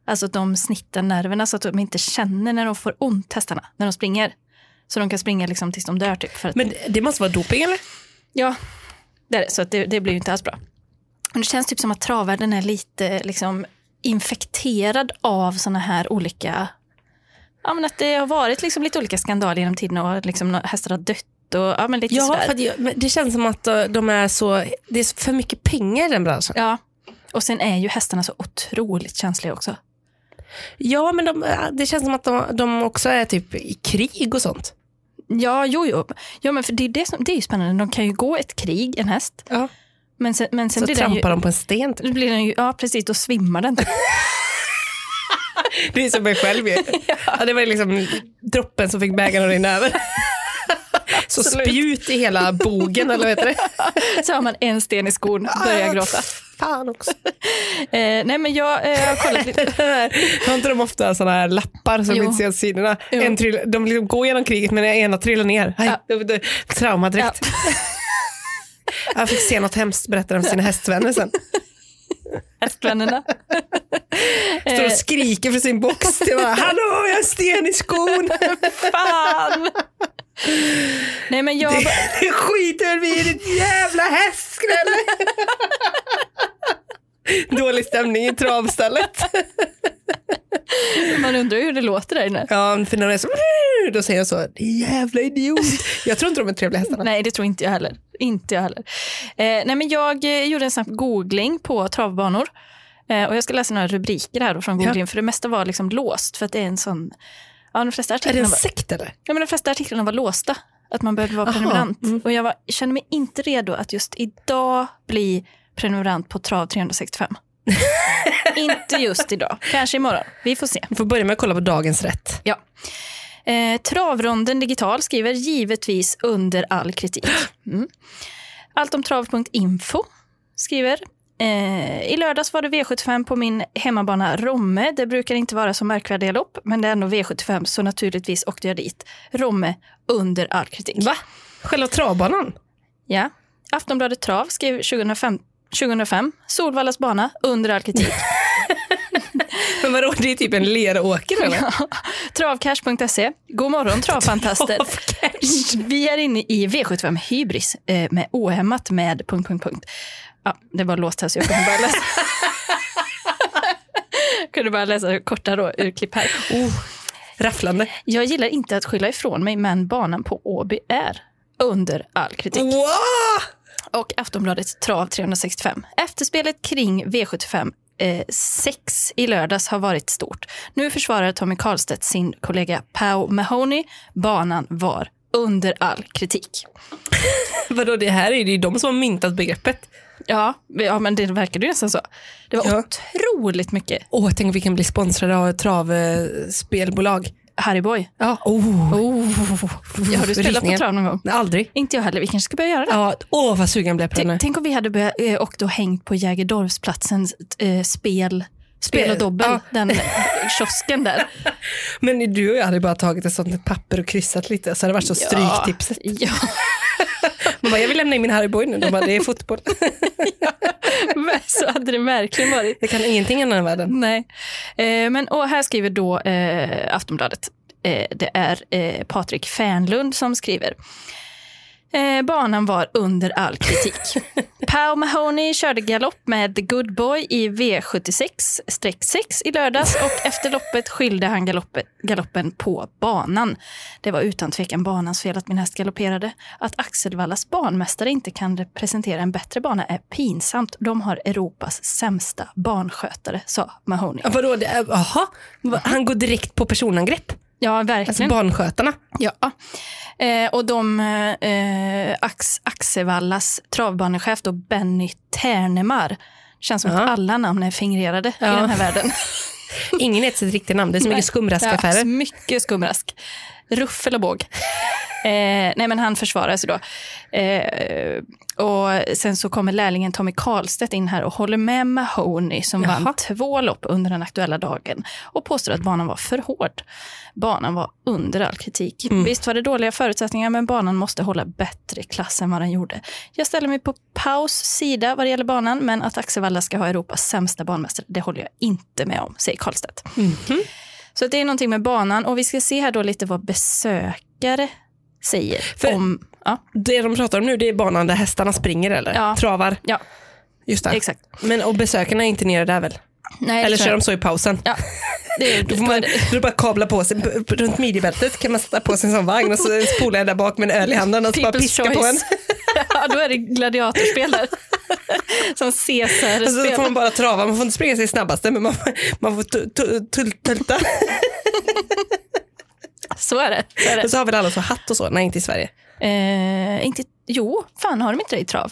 Alltså att de snittar nerverna så att de inte känner när de får ont, hästarna, när de springer. Så de kan springa liksom tills de dör. Typ, Men det måste vara doping eller? Ja, det är det. Så det, det blir ju inte alls bra. Men det känns typ som att travvärlden är lite liksom, infekterad av såna här olika... Ja, men att det har varit liksom lite olika skandaler genom tiden och liksom hästar har dött och ja, men lite Ja, sådär. för men det känns som att eh, de är så, det är för mycket pengar i den branschen. Ja, och sen är ju hästarna så otroligt känsliga också. Ja, men de, det känns som att de, de också är typ i krig och sånt. Ja, jo, jo. Ja, men för det, är det, som, det är ju spännande. De kan ju gå ett krig, en häst. Ja. Men sen, men sen Så blir den ju... trampar de på en sten. Typ. Blir den ju, ja, precis, då svimmar den. typ. Det är som mig själv ju. ja. det var liksom droppen som fick bägaren att rinna över. Så spjut i hela bogen, eller vad heter det? Så har man en sten i skon, börjar gråta. Fan också. Eh, nej, men jag eh, har kollat lite. Har inte de ofta sådana här lappar som Jo. inte ser sidorna? Jo. En trill, de liksom går genom kriget men ena trillar ner. Aj, Ja. det- det- Trauma direkt. Jag fick se något hemskt, berättade de för sina hästvänner sen. Hästvännerna. Står och skriker för sin box. Det var, Hallå, jag har sten i skon! Fan! Nej, men jag... Det skiter vi i ditt jävla hästskrälle! Dålig stämning i travstället. Man undrar ju hur det låter där inne. Ja, för när de är så, då säger jag så, "Din jävla idiot. Jag tror inte de är trevliga hästarna. Nej, det tror inte jag heller. Inte jag heller. Eh, nej, men jag eh, gjorde en snabb googling på travbanor. Eh, och jag ska läsa några rubriker här då från googlingen, för det mesta var liksom låst. För att det är en sån... Ja, de flesta Är det artiklarna en var, sekt eller? ja, men de flesta artiklarna var låsta. Att man behövde vara Aha, prenumerant. mm. Och jag var, kände mig inte redo att just idag bli prenumerant på Trav 365. inte just idag. Kanske imorgon. Vi får se. Vi får börja med att kolla på dagens rätt. Ja. Eh, Travronden Digital skriver givetvis under all kritik. Mm. Allt om trav.info skriver eh, I lördags var det V75 på min hemmabana Romme. Det brukar inte vara så märkvärdiga lopp, men det är ändå V75 så naturligtvis åkte jag dit. Romme under all kritik. Va? Själva travbanan? Ja. Aftonbladet Trav skrev 2005, 2005 Solvallas bana under all kritik. Men vadå, det är typ en leråker eller? Travcash.se. God morgon travfantaster. Vi är inne i V75 Hybris eh, med ohämmat med... Punkt, punkt, punkt. Ja, det var låst här så jag kunde bara läsa. Jag kunde bara läsa korta då, urklipp här. Oh, rafflande. Jag gillar inte att skylla ifrån mig, men banan på Åby är under all kritik. Wow! Och Aftonbladet Trav 365. Efterspelet kring V75 eh, 6 i lördags har varit stort. Nu försvarar Tommy Karlstedt sin kollega Pau Mahoney. Banan var under all kritik. Vadå, det här är ju de som har myntat begreppet. Ja, ja men det verkade ju nästan så. Det var Ja. otroligt mycket Åh, tänk om vi kan bli sponsrade av travspelbolag. Harry Boy. Ja. Oh. Oh. Ja, har du spelat på trav någon gång? Nej, Aldrig. Inte jag heller. Vi kanske ska börja göra det. Ja, åh vad sugen jag blev på det Tänk, om vi hade börjat, eh, och hängt på Jägerdorfsplatsens eh, spel, spel och dobbel, ja. den kiosken där. Men du och jag hade bara tagit ett sånt papper och kryssat lite så hade det varit så stryktipset. Ja, Man bara, jag vill lämna in min Harry Boy nu. De bara, det är fotboll. men så hade det verkligen varit. Jag kan ingenting i den här världen. Nej. Eh, men, och här skriver då eh, Aftonbladet. Eh, det är eh, Patrik Fernlund som skriver. Eh, banan var under all kritik. Pau Mahoney körde galopp med The Good Boy i V76-6 i lördags och efter loppet skyllde han galoppet, galoppen på banan. Det var utan tvekan banans fel att min häst galopperade. Att Axelvallas banmästare inte kan presentera en bättre bana är pinsamt. De har Europas sämsta banskötare, sa Mahoney. Vadå, aha. Han går direkt på personangrepp. Ja, Alltså verkligen. barnskötarna. Ja. Eh, och de, eh, Ax, Axevallas travbanechef då Benny Ternemar. Känns som Ja. att alla namn är fingrerade i Ja. den här världen. Ingen heter sitt riktiga namn. Det är så mycket Ja, skumraskaffärer. mycket skumrask. Ruff eller båg. Eh, nej men han försvarar sig då. Eh, och sen så kommer lärlingen Tommy Karlstedt in här och håller med Mahoney som Jaha. vann två lopp under den aktuella dagen och påstår att banan var för hård. Banan var under all kritik. Visst var det dåliga förutsättningar men banan måste hålla bättre klass än vad den gjorde. Jag ställer mig på paus sida vad det gäller banan men att Axevalla ska ha Europas sämsta banmästare det håller jag inte med om, säger Karlstedt. Så det är någonting med banan och vi ska se här då lite vad besökare säger För- om... Ja, Det de pratar om nu det är banan där hästarna springer eller? Ja. Travar. ja Just det. exakt. Men och besökarna är inte nere där väl? Nej, Eller kör de så i pausen? Ja, det, Då får man då bara kabla på sig, runt midjebältet kan man sätta på sig en sån vagn och så spolar jag där bak med en öl i handen och så bara People's piska på en. choice. ja, då är det gladiatorspel där. Som Och så Caesar-spel. får man bara trava, man får inte springa sig snabbaste men man, man får tu- tu- tu- tulta. Så är det. Så är Och det. så har väl alla så hatt och så, nej inte i Sverige. Eh, inte, jo, fan har de inte det i trav?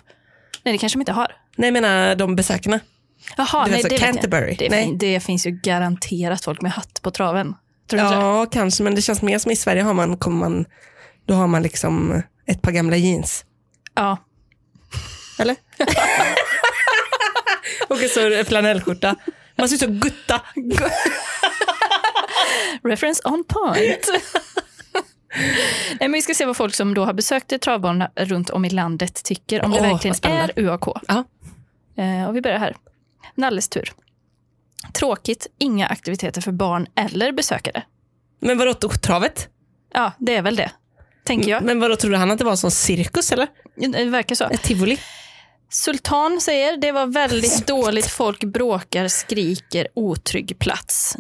Nej, det kanske de inte har. Nej jag menar de besökarna. Jaha, nej, det. Canterbury. Det, Nej. det finns ju garanterat folk med hatt på traven. Tror du inte det? Ja kanske men det känns mer som i Sverige har man, kommer man, då har man liksom ett par gamla jeans. Ja. Eller? och så flanellskjorta. Man ser ut som Gutta. Reference on point. Nej, men vi ska se vad folk som då har besökt travbanorna runt om i landet tycker om det Åh, verkligen är UAK. Ja. Eh, och vi börjar här. Nalles tur. Tråkigt, inga aktiviteter för barn eller besökare. Men vadå travet? Ja, det är väl det, tänker jag. Men vadå trodde han att det var som cirkus eller? Det verkar så. Ett tivoli? Sultan säger det var väldigt dåligt, folk bråkar, skriker, otrygg plats.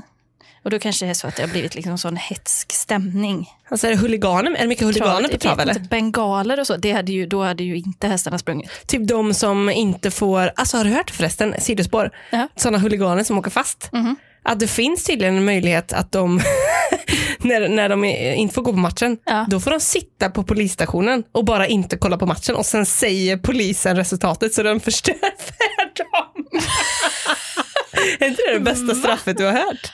Och då kanske det är så att det har blivit liksom sån hetsk stämning. Alltså är det huliganer? Är det mycket huliganer på trav vet eller? Bengaler och så, det hade ju, då hade ju inte hästarna sprungit. Typ de som inte får, alltså har du hört förresten, sidospår, Ja. sådana huliganer som åker fast. Mhm. Att det finns tydligen en möjlighet att de, när, när de inte får gå på matchen, Ja. då får de sitta på polisstationen och bara inte kolla på matchen och sen säger polisen resultatet så de förstör för dem. är inte det det bästa straffet du har hört?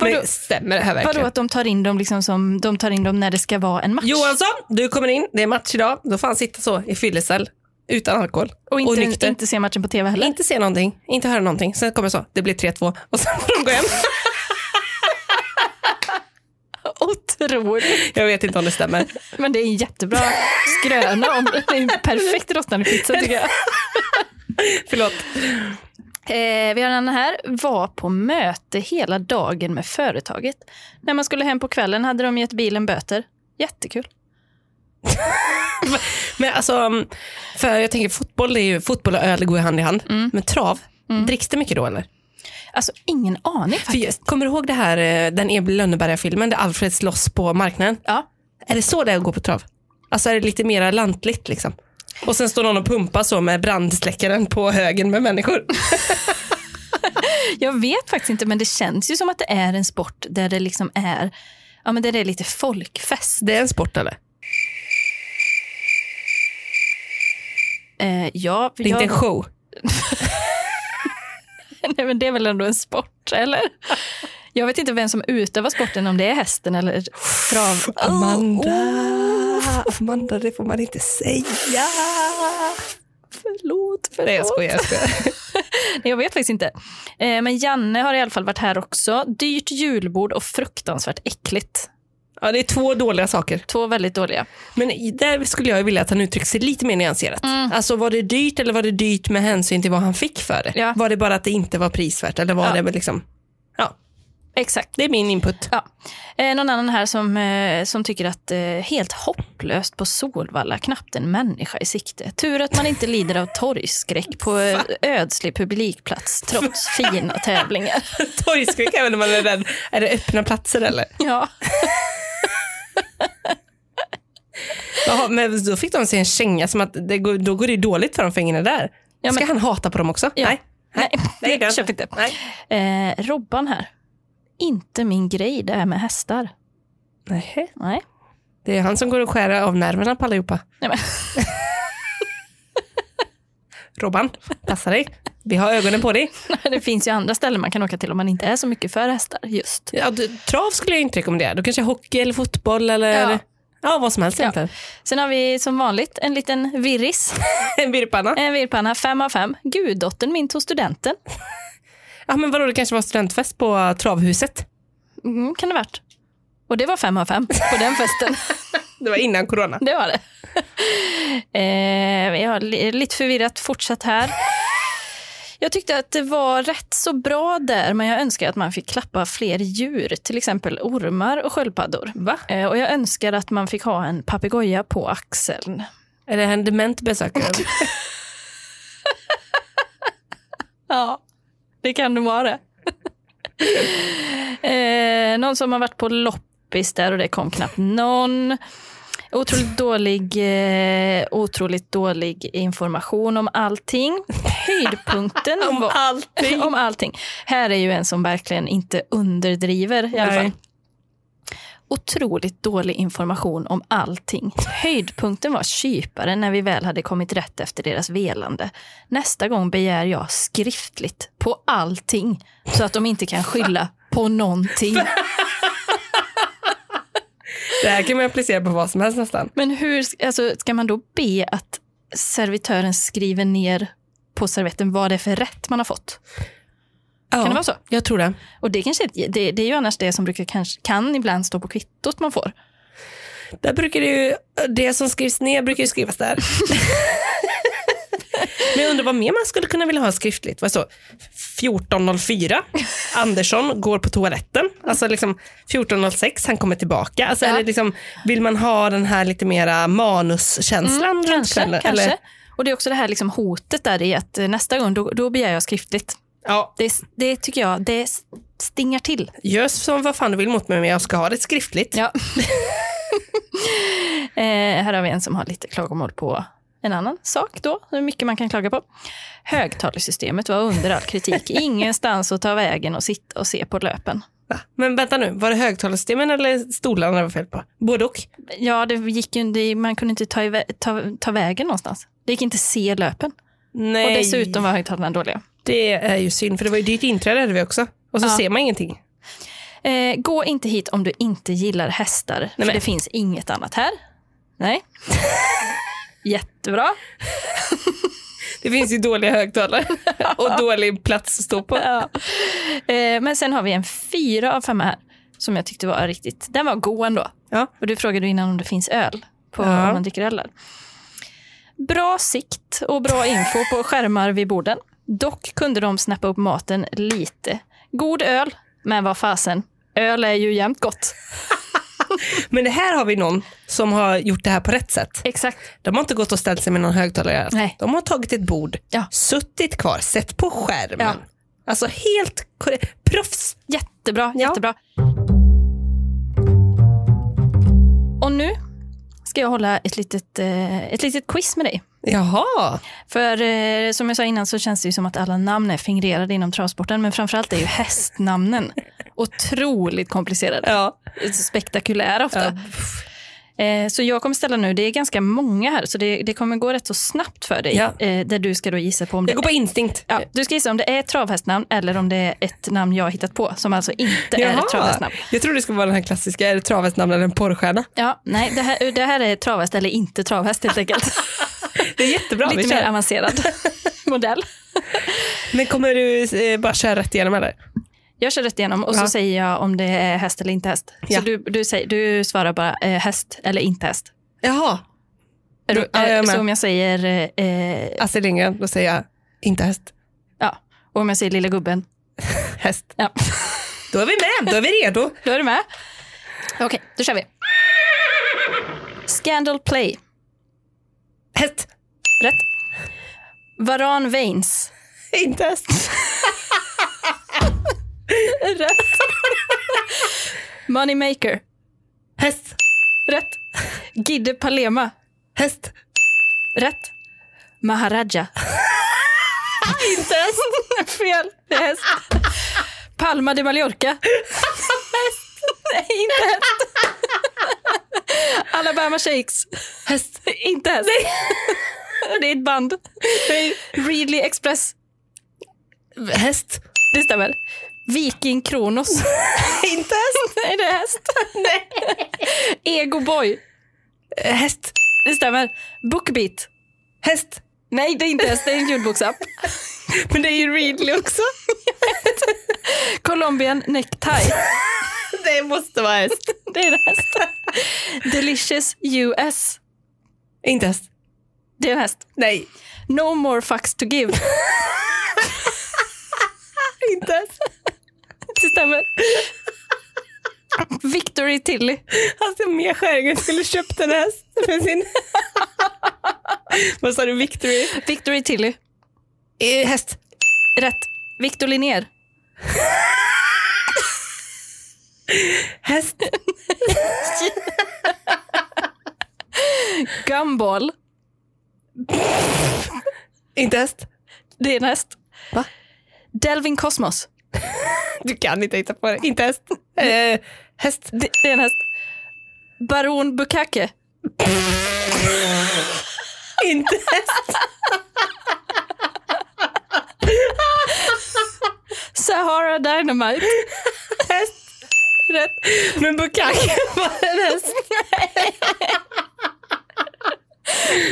Men stämmer det här verkligen? Vadå att de tar in dem liksom som, de tar in dem när det ska vara en match? Johansson, du kommer in, det är match idag, då får han sitta så i fyllecell utan alkohol. och inte, nykter. inte se matchen på tv heller? Inte se någonting, inte höra någonting. Sen kommer så, det blir 3-2 och sen får de gå hem. Otroligt. Jag vet inte om det stämmer. Men det är en jättebra skröna om det är en perfekt råttande pizza tycker jag. Förlåt. Eh, vi har en annan här. Var på möte hela dagen med företaget. När man skulle hem på kvällen hade de gett bilen böter. Jättekul. Men alltså, för jag tänker fotboll, är ju, fotboll och öl går ju hand i hand. Men trav, dricks det mycket då eller? Alltså ingen aning faktiskt. jag- kommer du ihåg det här, eh, den Emil Lönneberga-filmen där Alfred slåss på marknaden? Ja. Är det så det är att gå på trav? Alltså är det lite mer lantligt liksom? Och sen står någon och pumpar så med brandsläckaren på högen med människor. Jag vet faktiskt inte men det känns ju som att det är en sport där det liksom är Ja men där det är lite folkfest. Det är en sport eller? Eh, ja, Det är jag, inte en show. nej, men det är väl ändå en sport, eller? Jag vet inte vem som utövar sporten, om det är hästen eller trav... Amanda, Oh, Amanda det får man inte säga. förlåt, förlåt. Nej jag skojar, jag skojar. Nej, Jag vet faktiskt inte. Eh, men Janne har i alla fall varit här också. Dyrt julbord och fruktansvärt äckligt. Ja, det är två dåliga saker. Två väldigt dåliga. Men där skulle jag vilja att han uttrycker sig lite mer nyanserat. Alltså var det dyrt eller var det dyrt med hänsyn till vad han fick för det? Ja. Var det bara att det inte var prisvärt eller var Ja. det liksom... Ja, Exakt. det är min input. Ja. Eh, någon annan här som, eh, som tycker att eh, helt hopplöst på Solvalla, knappt en människa i sikte. Tur att man inte lider av torgskräck på eh, ödslig publikplats trots fina tävlingar. Torgskräck även när man är rädd. Är det öppna platser eller? Ja. Jaha, men då fick de sig en känga som att det går, då går det dåligt för ingen är där. Ja, Ska men- han hata på dem också? Ja. Nej. Nej, Nej, det det köper inte. Nej. Eh, Robban här. Inte min grej det här med hästar. Nej. Nej. Det är han som går och skär av nerverna på allihopa. Nej, men. Robban, passa dig. Vi har ögonen på dig. Det finns ju andra ställen man kan åka till om man inte är så mycket för hästar just. Ja, du, trav skulle jag inte rekommendera. Då kanske hockey eller fotboll eller Ja. ja. vad som helst Ja. egentligen. Sen har vi som vanligt en liten virris, En virrpanna. en virrpanna, fem av fem. Guddottern min tog studenten. Ja, men vadå, det kanske var studentfest på Travhuset. Mm, kan det varit. Och det var fem av fem på den festen. Det var innan corona. Det var det. Eh, jag li- lite förvirrat fortsatt här. Jag tyckte att det var rätt så bra där, men jag önskar att man fick klappa fler djur, till exempel ormar och sköldpaddor. Va? Eh, och jag önskar att man fick ha en papegoja på axeln. Är det en dement besökare? Ja, det kan det vara. eh, någon som har varit på loppis där och det kom knappt någon. Otroligt dålig, eh, otroligt dålig information om allting. Höjdpunkten Om var, allting. om allting. Här är ju en som verkligen inte underdriver i alla fall. Otroligt dålig information om allting. Höjdpunkten var kyparen när vi väl hade kommit rätt efter deras velande. Nästa gång begär jag skriftligt på allting så att de inte kan skylla på någonting. Det här kan man applicera på vad som helst nästan. Men hur alltså, ska man då be att servitören skriver ner på servetten vad det är för rätt man har fått? Ja, Kan det vara så? Jag tror det. Och det, kanske, det, det är ju annars det som brukar, kanske, kan ibland stå på kvittot man får. Där brukar det ju, det som skrivs ner brukar ju skrivas där. Men jag undrar vad mer man skulle kunna vilja ha skriftligt. Vad så? 14.04, Andersson går på toaletten. Alltså liksom 14.06, han kommer tillbaka. Alltså Ja. är det liksom, vill man ha den här lite mera manuskänslan runt Mm, Kanske, kvällen? kanske. Eller? Och det är också det här liksom hotet där i att eh, nästa gång, då, då begär jag skriftligt. Ja, Det, det tycker jag, det stingar till. gör som vad fan du vill mot mig, men jag ska ha det skriftligt. Ja. eh, här har vi en som har lite klagomål på en annan sak då, hur mycket man kan klaga på. Högtalarsystemet var under all kritik. Ingenstans att ta vägen och sitta och se på löpen. Va? Men vänta nu, var det högtalarsystemen eller stolarna det var fel på? Både och. Ja, det gick ju, man kunde inte ta, ta, ta vägen någonstans. Det gick inte se löpen. Nej, Och dessutom var högtalarna dåliga. Det är ju synd, för det var ju ditt inträde hade vi också. Och så Ja. ser man ingenting. Eh, gå inte hit om du inte gillar hästar, för men- det finns inget annat här. Nej. Jättebra. Det finns ju dåliga högtalare och dålig plats att stå på. Ja. Eh, men sen har vi en fyra av fem här som jag tyckte var riktigt, den var god ändå. Ja. Och du frågade innan om det finns öl, på, Ja. om man dricker öl där. Bra sikt och bra info på skärmar vid borden. Dock kunde de snappa upp maten lite. God öl, men vad fasen, öl är ju jämt gott. Men det här har vi någon som har gjort det här på rätt sätt. Exakt. De har inte gått och ställt sig med någon högtalare. Nej. De har tagit ett bord, Ja. suttit kvar, sett på skärmen. Ja. Alltså helt korrekt. Proffs. Jättebra, Ja. jättebra. Och ska jag hålla ett litet, eh, ett litet quiz med dig. Jaha. För eh, som jag sa innan så känns det ju som att alla namn är fingrerade inom travsporten, men framförallt är ju hästnamnen otroligt komplicerade. Ja. Spektakulära ofta. Eh, så jag kommer ställa nu, det är ganska många här, så det, det kommer gå rätt så snabbt för dig. Ja. Eh, där du ska då gissa på om det Det går på instinkt. Ja, du ska gissa om det är ett travhästnamn eller om det är ett namn jag har hittat på, som alltså inte är ett travhästnamn. Jag tror det ska vara den här klassiska, är det travhästnamn eller en porrstjärna? Ja, nej, det här, det här är travhäst eller inte travhäst helt enkelt. Det är jättebra. Lite mer avancerad modell. Men kommer du eh, bara köra rätt igenom eller? Jag kör rätt igenom och Ja. så säger jag om det är häst eller inte häst. Ja. Så du, du, säger, du svarar bara eh, häst eller inte häst. Jaha. Är du, ja, så om jag säger, eh, Astrid Lindgren, då säger jag inte häst. ja, och om jag säger lilla gubben, Häst. ja. Då är vi med, då är vi redo. då är du med. Okej, då kör vi. Scandal Play, Häst. rätt. Varan Veins, Inte häst. rätt. Moneymaker, Häst. rätt. Gidde Palema, Häst. rätt. Maharaja. inte häst. Fel, det är häst. Palma de Mallorca. häst. Nej, inte häst. Alabama Shakes. Häst. Inte häst. Det är ett band. Readly Express. Häst. Det stämmer. Viking Kronos. Inte häst. Nej, det är häst. Nej. Ego Boy. Eh, Häst. Det stämmer. Bookbeat. Häst. Nej, det är inte häst. Det är en ljudboksapp. Men det är ju Readly också. Colombian Necktie. Det måste vara häst. Det är en häst. Delicious US. Inte häst. Det är en häst. Nej. No more fucks to give. Inte häst. Det stämmer. Victory Tilly. Alltså Mia Skäringer skulle köpt en häst för sin... Vad sa du? Victory? Victory Tilly. Eh, häst. Rätt. Victor Linnér. Häst. Gumball. Inte häst. Det är en häst. Va? Delvin Cosmos. Du kan inte hitta på det. Inte häst. Eh, häst. Det, det är en häst. Baron Bukake. Inte häst. Sahara Dynamite. häst. Rätt. Men Bukake var en häst.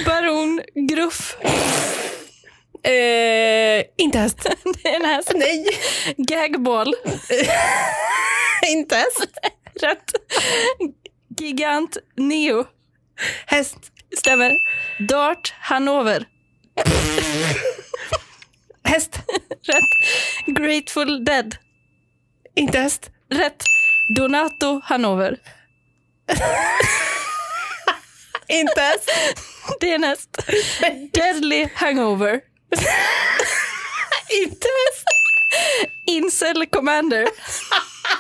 Baron Gruff. Eh, inte häst. Det är en häst. Nej. Gagball. inte häst. Rätt. Gigant Neo. Häst. Stämmer. Dart Hanover. Häst. Rätt. Grateful Dead. Inte häst. Rätt. Donato Hanover. Inte häst. Det är en häst. Deadly Hangover. Inte häst. Incel Commander.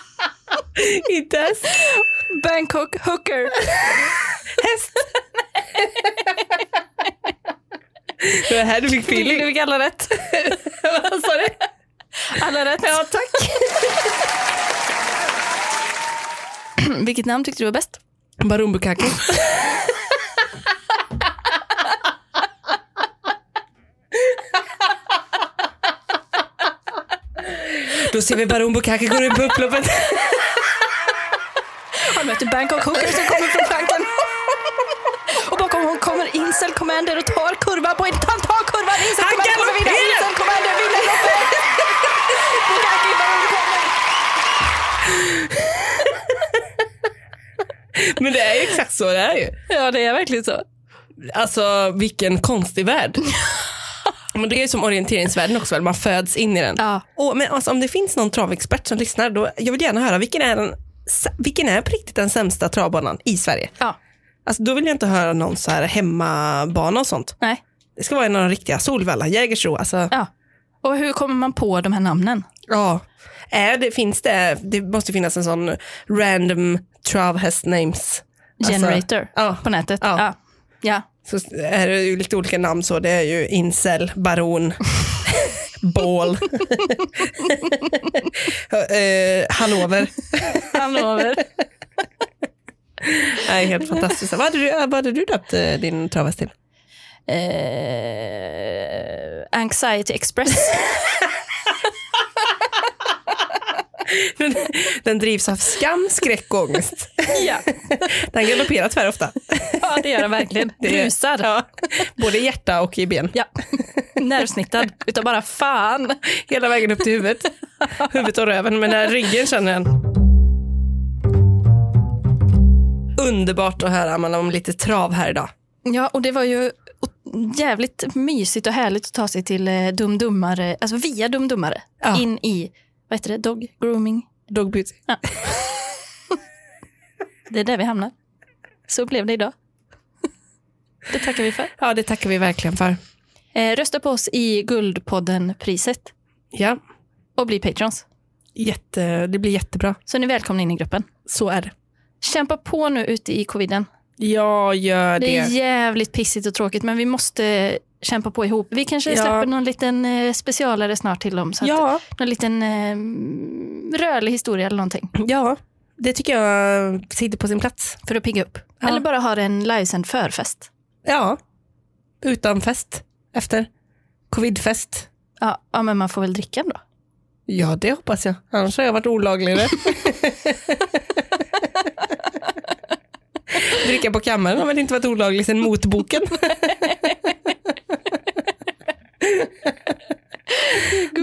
Inte häst. Bangkok Hooker. Häst. Det var här du fick Du feeling. fick alla rätt. Vad sa du? Alla rätt. Ja, tack. Vilket namn tyckte du var bäst? Baron Då ser vi Baron Bukake gå upp på upploppet. Han möter Bangkok Hooker som kommer från flanken. Och bakom honom kommer Incel Commander och tar kurvan på en... Han tar kurvan! Incel Han Commander kommer vinna! Incel Commander vinner loppet! Bukaki Baron kommer. Men det är ju exakt så det är ju. Ja, det är verkligen så. Alltså vilken konstig värld. Men det är ju som orienteringsvärlden också, väl? man föds in i den. Ja. Och, men alltså, om det finns någon travexpert som lyssnar, då, jag vill gärna höra vilken är, den, vilken är på riktigt den sämsta travbanan i Sverige? Ja. Alltså, då vill jag inte höra någon så här hemmabana och sånt. Nej. Det ska vara en av de riktiga, Solvalla, Jägersro. Alltså, Ja. Och hur kommer man på de här namnen? ja. Är det, finns det, det måste finnas en sån random travhäst names. Alltså, Generator ja. på nätet. Ja. Ja. Så är det ju lite olika namn så. Det är ju incel, baron, bål, eh, Hannover. Hanover. Nej, helt fantastiskt. Vad hade du, vad hade du döpt eh, din travhäst till? eh, Anxiety Express. Den, den drivs av skam, skräck och ångest. ja. Den galopperar tyvärr ofta. ja, det gör den verkligen. Det Rusar. Ja, både i hjärta och i ben. Ja. Nervsnittad utav bara fan. Hela vägen upp till huvudet. Huvudet och röven, men när ryggen känner den. Underbart att höra Amanda, om lite trav här idag. Ja, och det var ju jävligt mysigt och härligt att ta sig till eh, dumdummare, alltså via dumdummare, Ja. in i, vad heter det, dog grooming. Dog beauty. Det är där vi hamnar. Så blev det idag. Det tackar vi för. Ja, det tackar vi verkligen för. Eh, rösta på oss i Guldpodden-priset Ja, och bli patrons. jätte, det blir jättebra. Så ni är välkomna in i gruppen. Så är det. Kämpa på nu ute i coviden. Jag gör det. Det är jävligt pissigt och tråkigt, men vi måste kämpa på ihop. Vi kanske Ja. släpper någon liten eh, specialare snart till dem. Så att, Ja, Någon liten eh, rörlig historia eller någonting. ja, det tycker jag sitter på sin plats. För att pigga upp. Ja. Eller bara ha en livesänd förfest. Ja, utan fest efter. Covidfest. Ja, ja, men man får väl dricka ändå. Ja, det hoppas jag. Annars har jag varit olagligare. Dricka på kammaren har väl inte varit olagligt sedan motboken.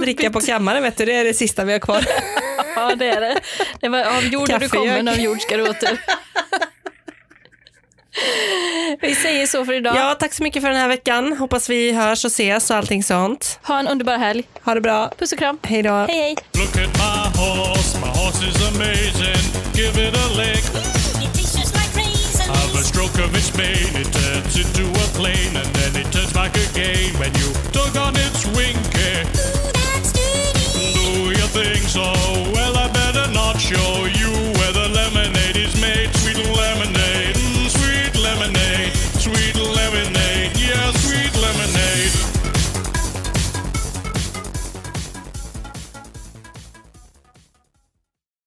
Dricka på kammaren vet du, det är det sista vi har kvar. Ja, det är det. det var, av jord du Kaffegök. kommen, av jord ska du åter. Vi säger så för idag. Ja, tack så mycket för den här veckan. Hoppas vi hörs och ses och allting sånt. Ha en underbar helg. Ha det bra. Puss och kram. Hej då. Hej, hej. A stroke of its mane, it turns into a plane and then it turns back again when you tug on its wing. Eh? Do you think so oh, well, I better not show you.